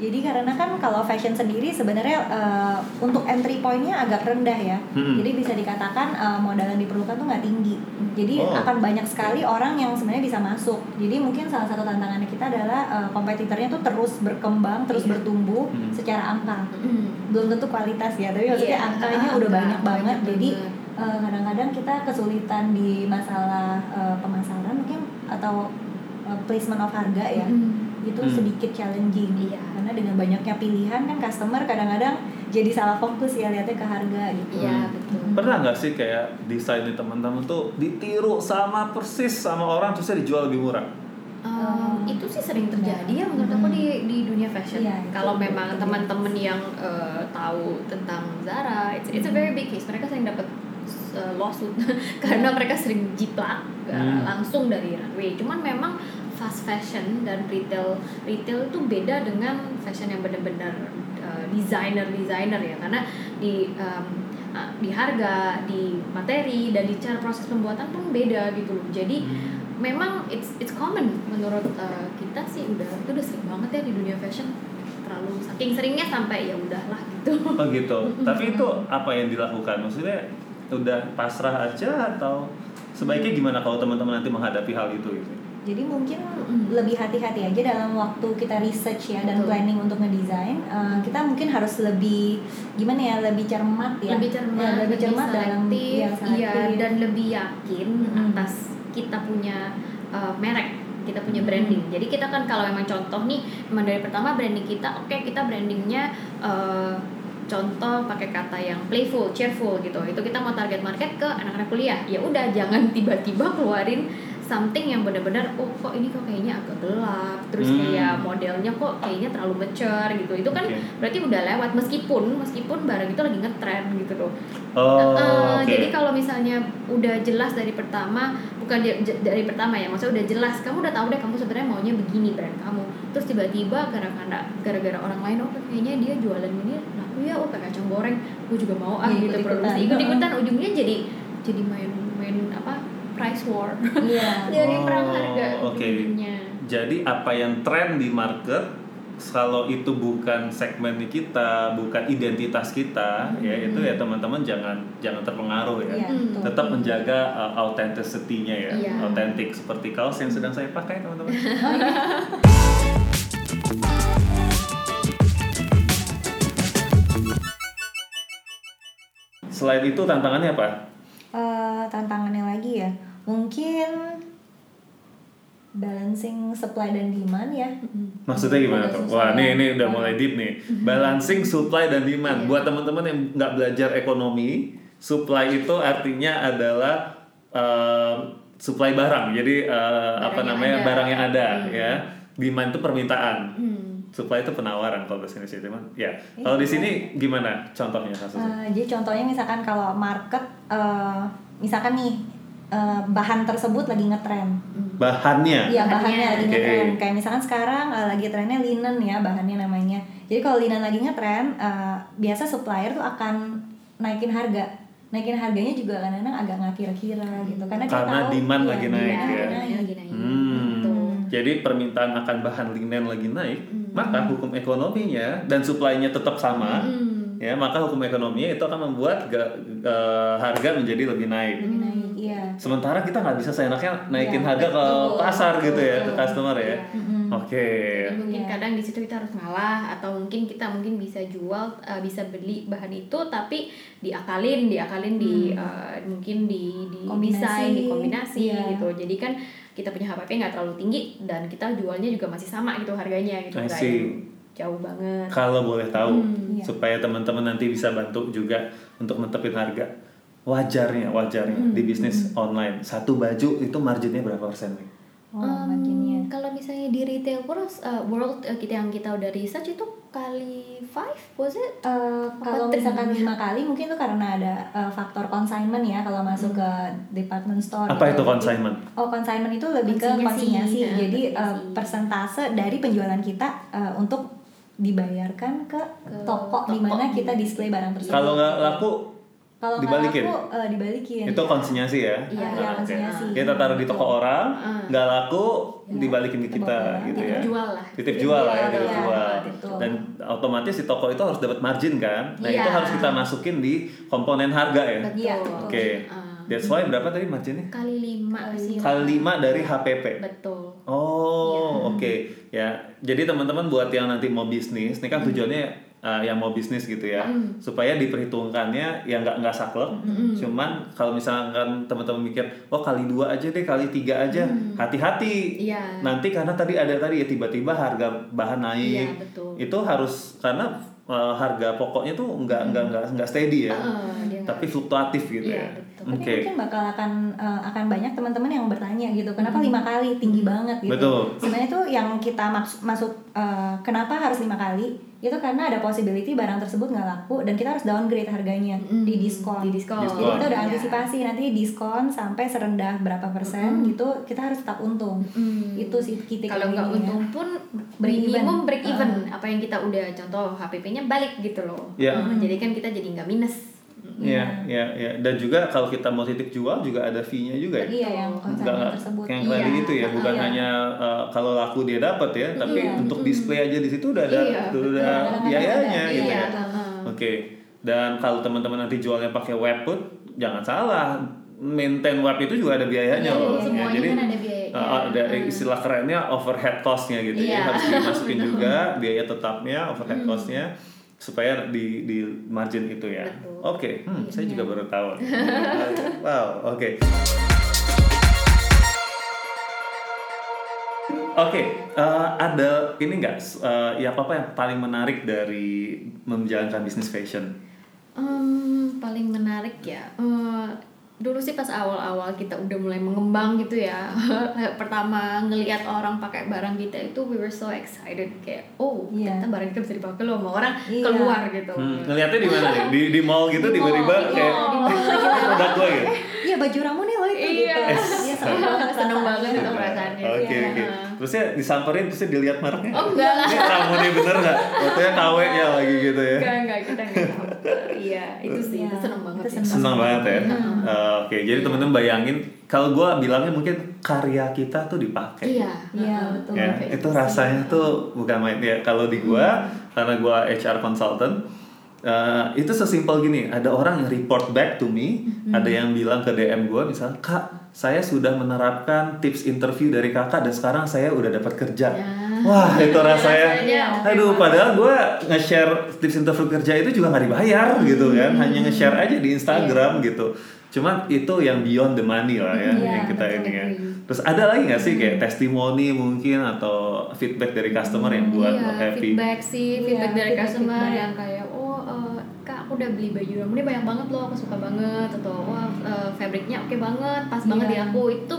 Jadi karena kan kalau fashion sendiri sebenarnya eh, untuk entry pointnya agak rendah ya. Hmm. Jadi bisa dikatakan eh, modal yang diperlukan tuh nggak tinggi. Jadi Oh. akan banyak sekali orang yang sebenarnya bisa masuk. Jadi mungkin salah satu tantangannya kita adalah eh, kompetitornya tuh terus berkembang, terus Iya. bertumbuh Hmm. secara angka. mm. Belum tentu kualitas ya, tapi maksudnya Iya, angkanya angka, udah banyak banget. banyak Jadi kadang-kadang kita kesulitan di masalah eh, pemasaran mungkin atau eh, placement of harga ya Mm. Itu Hmm. sedikit challenging Iya. karena dengan banyaknya pilihan kan customer kadang-kadang jadi salah fokus ya lihatnya ke harga gitu Iya Hmm. betul. Pernah nggak sih kayak desain di teman-teman tuh ditiru sama persis sama orang terusnya dijual lebih murah? Um, itu sih sering terjadi ya menurut aku di di dunia fashion. Iya, itu Kalau memang teman-teman yang uh, tahu tentang Zara, it's, it's a very big case. Mereka sering dapat uh, lawsuit karena mereka sering jiplak uh, Hmm. langsung dari runway. Cuman memang fast fashion dan retail retail itu beda dengan fashion yang benar-benar uh, designer designer ya karena di um, di harga, di materi dan di cara proses pembuatan pun beda gitu loh. Jadi memang it's it's common menurut uh, kita sih udah itu udah sering banget ya di dunia fashion terlalu saking seringnya sampai ya udahlah gitu Oh gitu. Tapi itu apa yang dilakukan? Maksudnya udah pasrah aja atau sebaiknya gimana kalau teman-teman nanti menghadapi hal itu gitu? Jadi mungkin lebih hati-hati aja dalam waktu kita research ya dan Betul. planning untuk ngedesain Eh, kita mungkin harus lebih gimana ya lebih cermat ya lebih cermat, Ya, lebih cermat dalam ya, iya selektif. dan lebih yakin Mm-mm. atas kita punya uh, merek kita punya branding jadi kita kan kalau memang contoh nih memang dari pertama branding kita oke kita brandingnya uh, contoh pakai kata yang playful, cheerful gitu itu kita mau target market ke anak-anak kuliah ya udah jangan tiba-tiba keluarin something yang benar-benar oh kok ini kok kayaknya agak gelap terus Hmm. kayak modelnya kok kayaknya terlalu mature gitu itu kan Oke. berarti udah lewat meskipun meskipun barang itu lagi ngetren gitu loh Oh, Uh, oke. Jadi kalau misalnya udah jelas dari pertama, bukan dari pertama ya, maksudnya udah jelas, kamu udah tahu deh kamu sebenarnya maunya begini brand kamu. Terus tiba-tiba gara-gara gara-gara orang lain, oh kayaknya dia jualan ini laku ya, oh pakai kacang goreng, gue juga mau ah Iya, gitu ikut-ikutan. produksi. Ikut-ikutan ujungnya jadi jadi main main apa price war. iya jadi Oh, perang harga oke. ujungnya. Jadi apa yang tren di market kalau itu bukan segmen kita, bukan identitas kita, ya itu ya teman-teman jangan jangan terpengaruh ya. Iya, Hmm. betul. Tetap menjaga uh, authenticity-nya ya, Iya. autentik seperti kaos yang sedang saya pakai teman-teman. Selain itu tantangannya apa? Eh, tantangannya lagi ya mungkin balancing supply dan demand ya Maksudnya gimana tuh? Wah, nih ini udah mulai deep nih. Balancing supply dan demand. Iya. Buat teman-teman yang nggak belajar ekonomi, supply itu artinya adalah eh, supply barang. Jadi eh, apa yang namanya ada. barang yang ada Hmm. ya. Demand itu permintaan. Hmm. Supply itu penawaran kalau bahasa Indonesia teman. Ya. Kalau di sini gimana contohnya kasusnya? Eh, jadi contohnya misalkan kalau market eh, misalkan nih eh, bahan tersebut lagi ngetren Bahannya. Iya Bahannya. lagi Oke. ngetren. Kayak misalkan sekarang uh, lagi trennya linen ya bahannya namanya. Jadi kalau linen lagi ngetren, uh, biasa supplier tuh akan naikin harga. Naikin harganya juga kadang-kadang agak nggak kira-kira gitu. Karena, Karena tahu, demand iya, lagi demand naik lagi ya. naik. lagi naik. Hmm. Gitu. Jadi permintaan akan bahan linen lagi naik, Hmm. maka hukum ekonominya dan supply-nya tetap sama. Hmm. ya maka hukum ekonominya itu akan membuat ga- eh, harga menjadi lebih naik. Lebih naik, iya. Sementara kita nggak bisa seenaknya naikin Iya, harga ke betul, pasar gitu ya, ke betul. customer ya. Iya. Mm-mm. Oke. Jadi mungkin Iya. kadang di situ kita harus ngalah atau mungkin kita mungkin bisa jual uh, bisa beli bahan itu tapi diakalin diakalin di uh, mungkin di di Hmm. Kombinasi. desain di kombinasi Iya. gitu jadi kan kita punya HPP nggak terlalu tinggi dan kita jualnya juga masih sama gitu harganya gitu yang jauh banget Kalau boleh tahu iya. supaya teman-teman nanti bisa bantu juga untuk netepin harga. Wajarnya, wajarnya Hmm, di bisnis online satu baju itu marginnya berapa persen? nih? Oh, Um, marginnya. kalau misalnya di retail world, uh, world uh, kita yang kita udah research itu kali five was it Eh, kalau misalkan lima kali mungkin itu karena ada eh, faktor consignment ya kalau masuk ke department store. Apa gitu. itu consignment? Oh consignment itu lebih ke Konsinyasi. Ya, Jadi eh, konsinyasi. persentase dari penjualan kita eh, untuk dibayarkan ke, Ke toko, toko. di mana kita display barang tersebut. Kalau nggak laku Kalau dibalikin? laku, eh, dibalikin. itu konsinyasi ya? Iya, Iya, Oke. konsinyasi. Kita taruh di toko orang, Ah. nggak laku Ya, dibalikin ke kita gitu titip ya. jual lah Titip jual lah ya, Iya, titip iya, jual. betul. Dan otomatis di toko itu harus dapat margin kan? Nah Iya. itu harus kita masukin di komponen harga ya. Iya, Oke. Ah. That's why berapa tadi marginnya? kali lima sih Kali 5 dari HPP. betul Oh, oke. Ya, jadi teman-teman buat yang nanti mau bisnis, ini kan tujuannya uh, yang mau bisnis gitu ya, supaya diperhitungkannya yang nggak nggak saklek. Cuman kalau misalkan teman-teman mikir, oh kali dua aja deh, kali tiga aja, hati-hati. Iya. Nanti karena tadi ada tadi ya tiba-tiba harga bahan naik, Iya, betul. itu harus karena uh, harga pokoknya tuh nggak nggak nggak nggak steady ya, nggak- tapi fluktuatif gitu Iya, ya. betul. Tapi Oke. mungkin bakal akan eh, akan banyak teman-teman yang bertanya gitu, kenapa lima kali tinggi banget gitu? Betul. Sebenarnya tuh yang kita maks- masuk eh, kenapa harus lima kali? Itu karena ada possibility barang tersebut nggak laku dan kita harus downgrade harganya Mm, di diskon. di diskon. Jadi kita udah Iya. antisipasi nanti diskon sampai serendah berapa persen gitu, kita harus tetap untung. Mm. Itu sih kita kalau nggak untung pun Break minimum even. break even apa yang kita udah contoh HPP-nya balik gitu loh Iya. Eh, jadi kan kita jadi nggak minus Iya, iya, iya. Dan juga kalau kita mau titip jual juga ada fee-nya juga ya. Iya yang konsignment tersebut. yang Iya. itu ya, bukan Iya. hanya uh, kalau laku dia dapat ya, tapi Iya. untuk display aja di situ udah ada Iya, udah biayanya gitu Iya, ya. Oke. Dan kalau teman-teman nanti jualnya pakai web pun jangan salah, maintain web itu juga ada biayanya Iya, loh. semuanya ya, jadi kan ada biayanya. uh, ada Hmm. istilah kerennya overhead cost-nya gitu ya, Iya. harus dimasukin juga biaya tetapnya, overhead cost-nya supaya di di margin itu ya. Oke, hmm, saya juga baru tahu. wow, oke. Oke, eh, ada ini nggak eh, ya apa yang paling menarik dari menjalankan bisnis fashion? Em, paling menarik ya eh, dulu sih pas awal-awal kita udah mulai mengembang gitu ya pertama ngelihat orang pakai barang kita itu we were so excited kayak oh Iya. ternyata barang kita bisa dipakai loh sama orang Iya. keluar gitu Hmm, ngelihatnya di mana nih? Di di mall gitu Di mall, tiba-tiba iya, kayak di mall. produk gue gitu. Iya baju ramu nih lo itu Iya. gitu. Iya seneng banget. Seneng banget itu perasaannya. Oke Iya. oke. Terusnya disamperin terusnya dilihat mereknya. Oh, enggak lah. Ini kamu nih bener nggak? Waktunya KW nya lagi gitu ya. enggak enggak kita enggak iya itu sih itu seneng banget itu ya. seneng. Senang banget ya. Hmm. Eh, Oke, jadi temen-temen bayangin kalau gue bilangnya mungkin karya kita tuh dipakai. iya Iya, betul. ya itu gitu rasanya tuh bukan main ya kalau di gua karena gua HR consultant eh, itu sesimpel gini ada orang yang report back to me ada yang bilang ke DM gua misalnya kak saya sudah menerapkan tips interview dari kakak dan sekarang saya udah dapat kerja. Ya. wah itu rasanya. Rasanya oke aduh padahal gua nge-share tips interview kerja itu juga nggak dibayar gitu kan hanya nge-share aja di Instagram gitu. Cuman itu yang beyond the money lah ya Iya, yang kita ini ya. Terus ada lagi nggak sih kayak testimoni mungkin atau feedback dari customer yang buat iya, lo happy? feedback sih Iya, feedback dari feedback, customer feedback. yang kayak aku udah beli baju kamu ini banyak banget loh aku suka banget atau wah eh, fabricnya oke banget pas banget Iya. di aku itu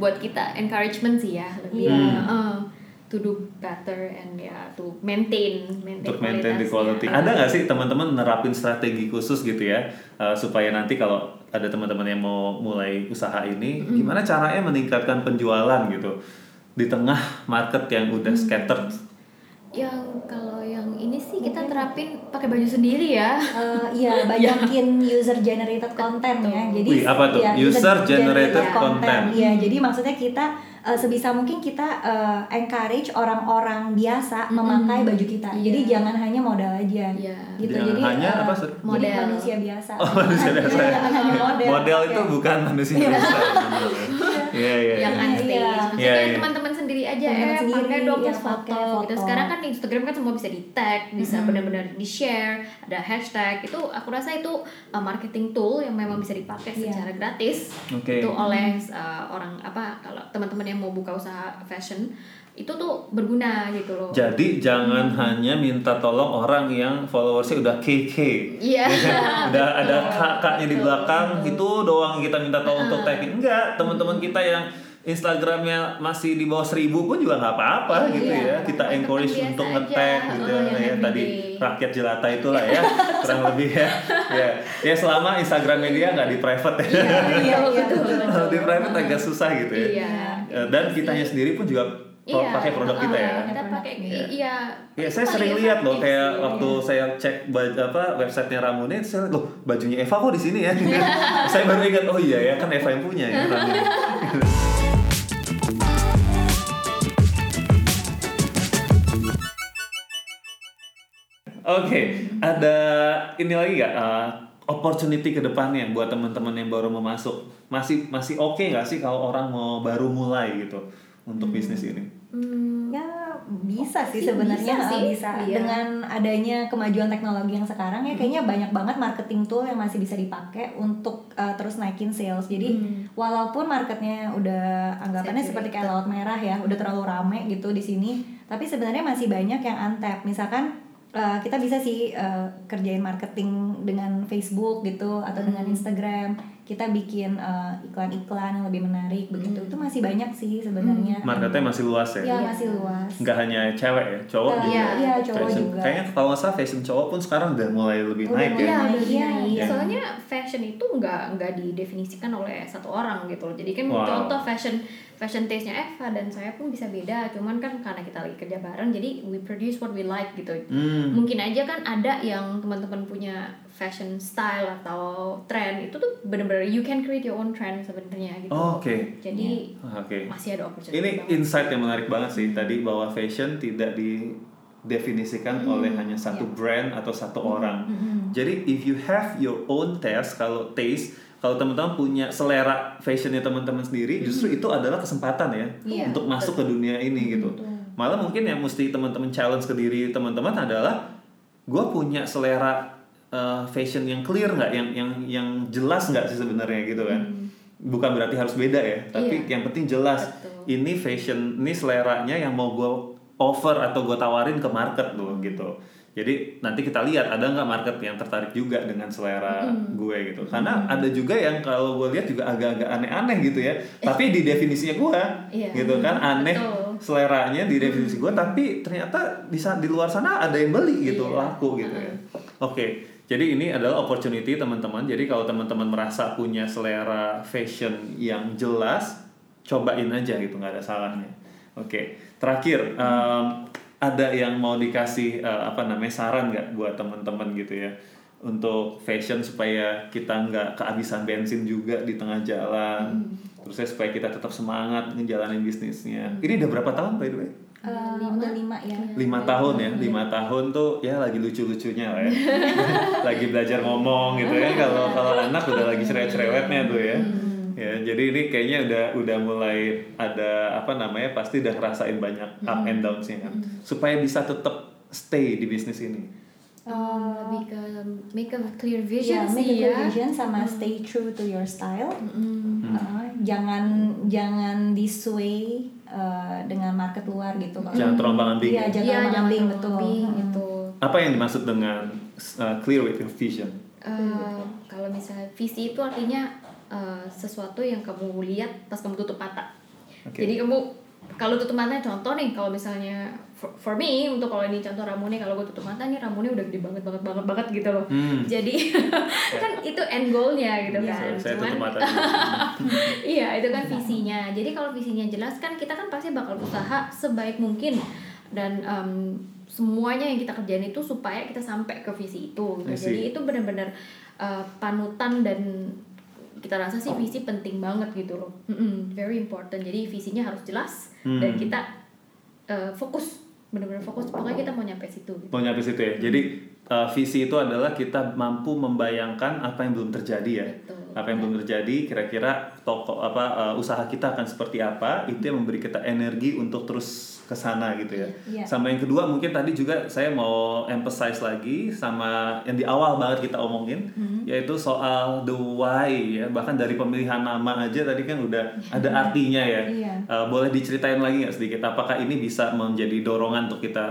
buat kita encouragement sih ya lebih Iya. eh, to do better and ya to maintain maintain Untuk maintain the kualitasnya. quality. Ada nggak sih teman-teman nerapin strategi khusus gitu ya uh, supaya nanti kalau ada teman-teman yang mau mulai usaha ini, gimana caranya meningkatkan penjualan gitu di tengah market yang udah scattered? Yang kalau yang ini sih kita terapin pakai baju sendiri ya Eh, iya banyakin user generated content ya jadi Wih, apa tuh? iya, User generated content. Iya, jadi maksudnya kita eh, sebisa mungkin kita eh, encourage orang-orang biasa memakai baju kita. Jadi Iya. jangan hanya modal aja. Iya. Gitu. Jangan jadi hanya eh, apa, Sur? Jadi Model. manusia biasa. Oh, manusia biasa. Iya, jangan hanya model. Model itu bukan manusia biasa. Iya iya. yang iya. Iya. Maksudnya Iya, iya. teman-teman sendiri aja eh pakai dong ya, foto, pakai gitu. foto. sekarang kan di Instagram kan semua bisa di tag bisa Mm-mm. benar-benar di share ada hashtag. Itu aku rasa itu uh, marketing tool yang memang bisa dipakai Iya. secara gratis. Oke. itu oleh uh, orang apa kalau teman-teman yang mau buka usaha fashion itu tuh berguna gitu loh. Jadi jangan hanya minta tolong orang yang followersnya udah KK. iya. Udah ada kakaknya di belakang itu doang kita minta tolong untuk tag enggak teman-teman kita yang Instagramnya masih di bawah seribu pun juga nggak apa-apa Iya, gitu ya. kita encourage untuk nge-tag gitu Oh, ya, ya tadi rakyat jelata itulah ya kurang lebih ya. Ya ya selama Instagramnya dia nggak di private ya. Iya Iya, betul, iya, betul, di private agak susah gitu ya. Iya. Eh, dan kitanya sendiri pun juga Iya, pakai produk kita ya. kita pakai Iya. iya. Iya, saya sering lihat loh kayak waktu saya cek apa websitenya Ramune, saya lihat loh bajunya Eva kok di sini ya. saya baru ingat oh iya ya kan Eva yang punya ya Ramune. Oke, ada ini lagi nggak uh, opportunity ke depannya buat teman-teman yang baru mau masuk? Masih masih oke nggak sih kalau orang mau baru mulai gitu untuk bisnis ini? Hmm, Ya bisa sih Sih, sebenarnya bisa sih, bisa. iya. dengan adanya kemajuan teknologi yang sekarang ya kayaknya banyak banget marketing tool yang masih bisa dipakai untuk uh, terus naikin sales. Jadi Hmm. walaupun marketnya udah anggapannya seperti kayak laut merah ya, udah terlalu rame gitu di sini, tapi sebenarnya masih banyak yang untap. Misalkan uh, kita bisa sih uh, kerjain marketing dengan Facebook gitu atau dengan Hmm. Instagram. Kita bikin uh, iklan-iklan yang lebih menarik begitu. Hmm. Itu masih banyak sih sebenarnya. Marketnya masih luas ya? Ya Iya. masih luas. nggak hanya cewek ya, cowok Iya, juga. iya, cowok Fashion- juga. Kayaknya kalau nggak salah fashion cowok pun sekarang udah mulai lebih Udah naik mulai ya. Iya, iya, naik. iya. Soalnya fashion itu nggak nggak didefinisikan oleh satu orang gitu loh. Jadi kan Wow. contoh fashion fashion taste-nya Eva dan saya pun bisa beda. Cuman kan karena kita lagi kerja bareng, jadi we produce what we like gitu. Hmm. Mungkin aja kan ada yang teman-teman punya fashion style atau trend itu tuh bener-bener you can create your own trend sebenarnya gitu. Oh, Oke, Jadi Ah, oke. masih ada opportunity. Ini banget. insight yang menarik banget sih tadi bahwa fashion tidak didefinisikan Hmm, oleh hanya satu brand atau satu orang. Mm-mm. Jadi if you have your own taste, kalau taste, kalau teman-teman punya selera fashionnya teman-teman sendiri, justru itu adalah kesempatan ya Iya, untuk masuk ke dunia ini gitu. Betul. Malah mungkin yang mesti teman-teman challenge ke diri teman-teman adalah, gue punya selera uh, fashion yang clear nggak, yang yang yang jelas nggak sih sebenarnya gitu kan? Bukan berarti harus beda ya, tapi Iya. yang penting jelas. Betul. Ini fashion, ini seleranya yang mau gue offer atau gue tawarin ke market loh gitu. Jadi nanti kita lihat ada nggak market yang tertarik juga dengan selera gue gitu. Karena ada juga yang kalau gue lihat juga agak-agak aneh-aneh gitu ya. Tapi di definisinya gue, Iya. gitu kan aneh Betul. seleranya di definisi gue. Tapi ternyata di di luar sana ada yang beli gitu, Iya. laku gitu ya. Oke, jadi ini adalah opportunity teman-teman. Jadi kalau teman-teman merasa punya selera fashion yang jelas, cobain aja gitu, nggak ada salahnya. Oke, terakhir em, ada yang mau dikasih eh, apa namanya saran nggak buat teman-teman gitu ya untuk fashion supaya kita nggak kehabisan bensin juga di tengah jalan. Terus ya supaya kita tetap semangat ngejalanin bisnisnya. Ini udah berapa tahun by the way? Uh, udah lima ya. lima tahun ya lima tahun tuh ya lagi lucu-lucunya lah ya. Lagi belajar ngomong gitu ya. Kalau kalau anak udah lagi cerewet-cerewetnya tuh ya. Ya jadi ini kayaknya udah udah mulai ada apa namanya pasti udah ngerasain banyak up and downs-nya kan. Supaya bisa tetap stay di bisnis ini Um, lebih ke make a clear Ya, vision make a sih clear ya. vision sama stay true to your style. Mm. Uh, jangan jangan disway uh, dengan market luar gitu. Kalau- jangan terombang-ambing Iya, ya. jangan Iya, terombang ambing betul. ambing Mm. gitu. apa yang dimaksud dengan uh, clear with your vision Eh, kalau misalnya visi itu artinya eh, sesuatu yang kamu lihat pas kamu tutup mata. Oke. Jadi kamu kalau tutup mata contoh nih kalau misalnya for, for me untuk kalau ini contoh Ramune kalau gue tutup mata nih Ramune udah gede banget banget banget banget gitu loh. Hmm. Jadi kan itu end goalnya gitu Iya, kan. saya Cuman tutup mata iya itu kan visinya. Jadi kalau visinya jelas kan kita kan pasti bakal usaha sebaik mungkin dan em, semuanya yang kita kerjain itu supaya kita sampai ke visi itu. Gitu. Jadi itu benar-benar eh, panutan dan kita rasa sih visi penting banget gitu loh. Mm-mm, very important. Jadi visinya harus jelas dan Hmm. kita eh, fokus benar-benar fokus pokoknya kita mau nyampe situ. Gitu. mau nyampe situ ya jadi uh, visi itu adalah kita mampu membayangkan apa yang belum terjadi ya Betul. apa yang belum terjadi kira-kira toko apa uh, usaha kita akan seperti apa itu yang memberi kita energi untuk terus ke sana gitu ya. Iya. Sama yang kedua mungkin tadi juga saya mau emphasize lagi sama yang di awal banget kita omongin yaitu soal the why ya bahkan dari pemilihan nama aja tadi kan udah ada artinya ya. Iya. Uh, boleh diceritain lagi nggak sedikit apakah ini bisa menjadi dorongan untuk kita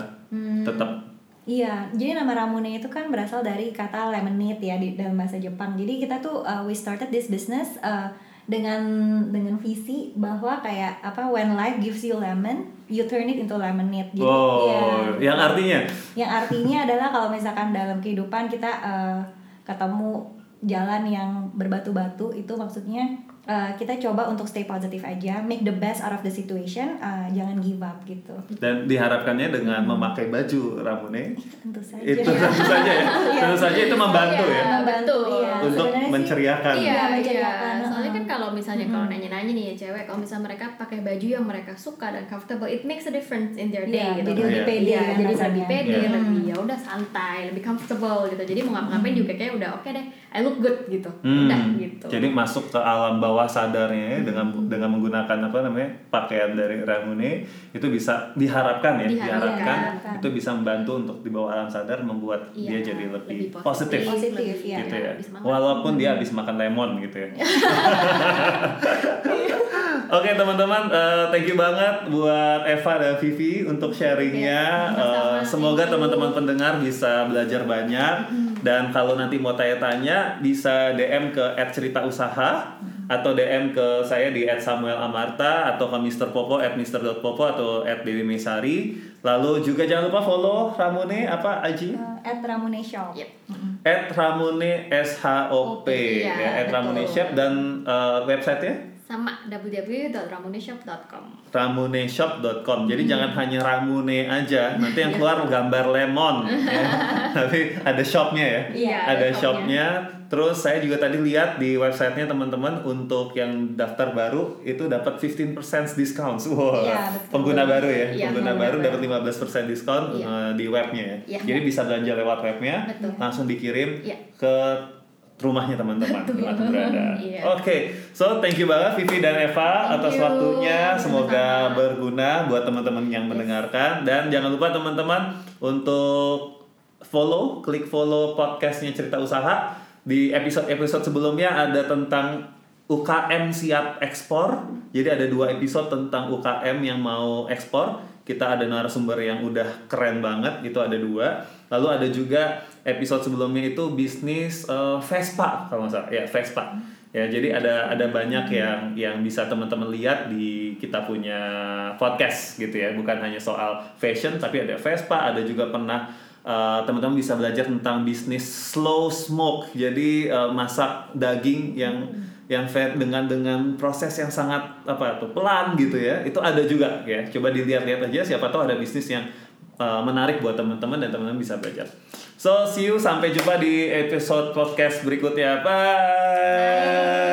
tetap Iya, jadi nama Ramune itu kan berasal dari kata lemonade ya di dalam bahasa Jepang. Jadi kita tuh uh, we started this business uh, dengan dengan visi bahwa kayak apa when life gives you lemon, you turn it into lemonade. Jadi oh ya, yang artinya yang artinya adalah kalau misalkan dalam kehidupan kita uh, ketemu jalan yang berbatu-batu itu maksudnya uh, kita coba untuk stay positif aja, make the best out of the situation, uh, jangan give up gitu. dan diharapkannya dengan memakai baju Ramune Tentu saja. itu tentu saja ya tentu saja itu membantu Iya. ya membantu iya. untuk Sebenarnya sih- menceriakan Iya, Iya, iya. Soalnya kan. Kalau misalnya kalau nanya-nanya nih ya cewek, kalau misalnya mereka pakai baju yang mereka suka dan comfortable, it makes a difference in their day Iya, gitu. jadi lebih Iya. pede Iya, kan jadi lebih pede, Iya. lebih ya udah santai, lebih comfortable gitu. Jadi mau ngapa-ngapain juga kayak udah oke deh, I look good gitu. Hmm, Udah gitu. Jadi masuk ke alam bawah sadarnya ya dengan dengan menggunakan apa namanya pakaian dari Ramune itu bisa diharapkan ya Diharapkan. diharapkan Diharapkan. itu bisa membantu untuk di bawah alam sadar membuat Iya, dia jadi lebih, lebih positif, positif, Positif, lebih- iya. gitu ya semangat. walaupun dia habis makan lemon gitu ya Oke teman-teman, eh, thank you banget buat Eva dan Vivi untuk sharingnya. Eh, semoga teman-teman pendengar bisa belajar banyak. Dan kalau nanti mau tanya-tanya, bisa DM ke @ceritausaha atau DM ke saya di @samuelamarta atau ke Mr. Popo @mr.popo atau @dewi Mesari. Lalu juga jangan lupa follow Ramune apa Aji? Uh, at Ramune Shop. Yep. At Ramune SHOP Iya, ya, at Ramune. Shop dan eh, websitenya Sama www.ramuneshop.com. ramuneshop.com. Hmm. Jadi jangan hanya ramune aja, nanti yang keluar gambar lemon. ya. Tapi ada shopnya ya. Iya, ada ada shopnya. Terus saya juga tadi lihat di websitenya teman-teman untuk yang daftar baru itu dapat 15% discount. Wow. Iya, betul. Pengguna baru ya. Iya, pengguna pengguna baru dapat 15% diskon Iya. eh, di webnya ya. Iya. Jadi bisa belanja lewat webnya, Betul. langsung dikirim Iya. ke rumahnya teman-teman Betul. tempat berada. Iya. Oke, so thank you banget Vivi dan Eva Thank atas you. waktunya. Semoga berguna buat teman-teman yang mendengarkan dan jangan lupa teman-teman untuk follow, klik follow podcastnya Cerita Usaha di episode-episode sebelumnya ada tentang UKM siap ekspor. Jadi ada dua episode tentang UKM yang mau ekspor. Kita ada narasumber yang udah keren banget, itu ada dua. Lalu ada juga episode sebelumnya itu bisnis eh, Vespa kalau nggak salah, ya Vespa. Ya, jadi ada ada banyak yang yang bisa teman-teman lihat di kita punya podcast gitu ya, bukan hanya soal fashion tapi ada Vespa, ada juga pernah eh, teman-teman bisa belajar tentang bisnis slow smoke. Jadi eh, masak daging yang yang fat dengan dengan proses yang sangat apa tuh pelan gitu ya. Itu ada juga ya. Coba dilihat-lihat aja siapa tahu ada bisnis yang uh, menarik buat teman-teman dan teman-teman bisa belajar. So, see you sampai jumpa di episode podcast berikutnya. Bye.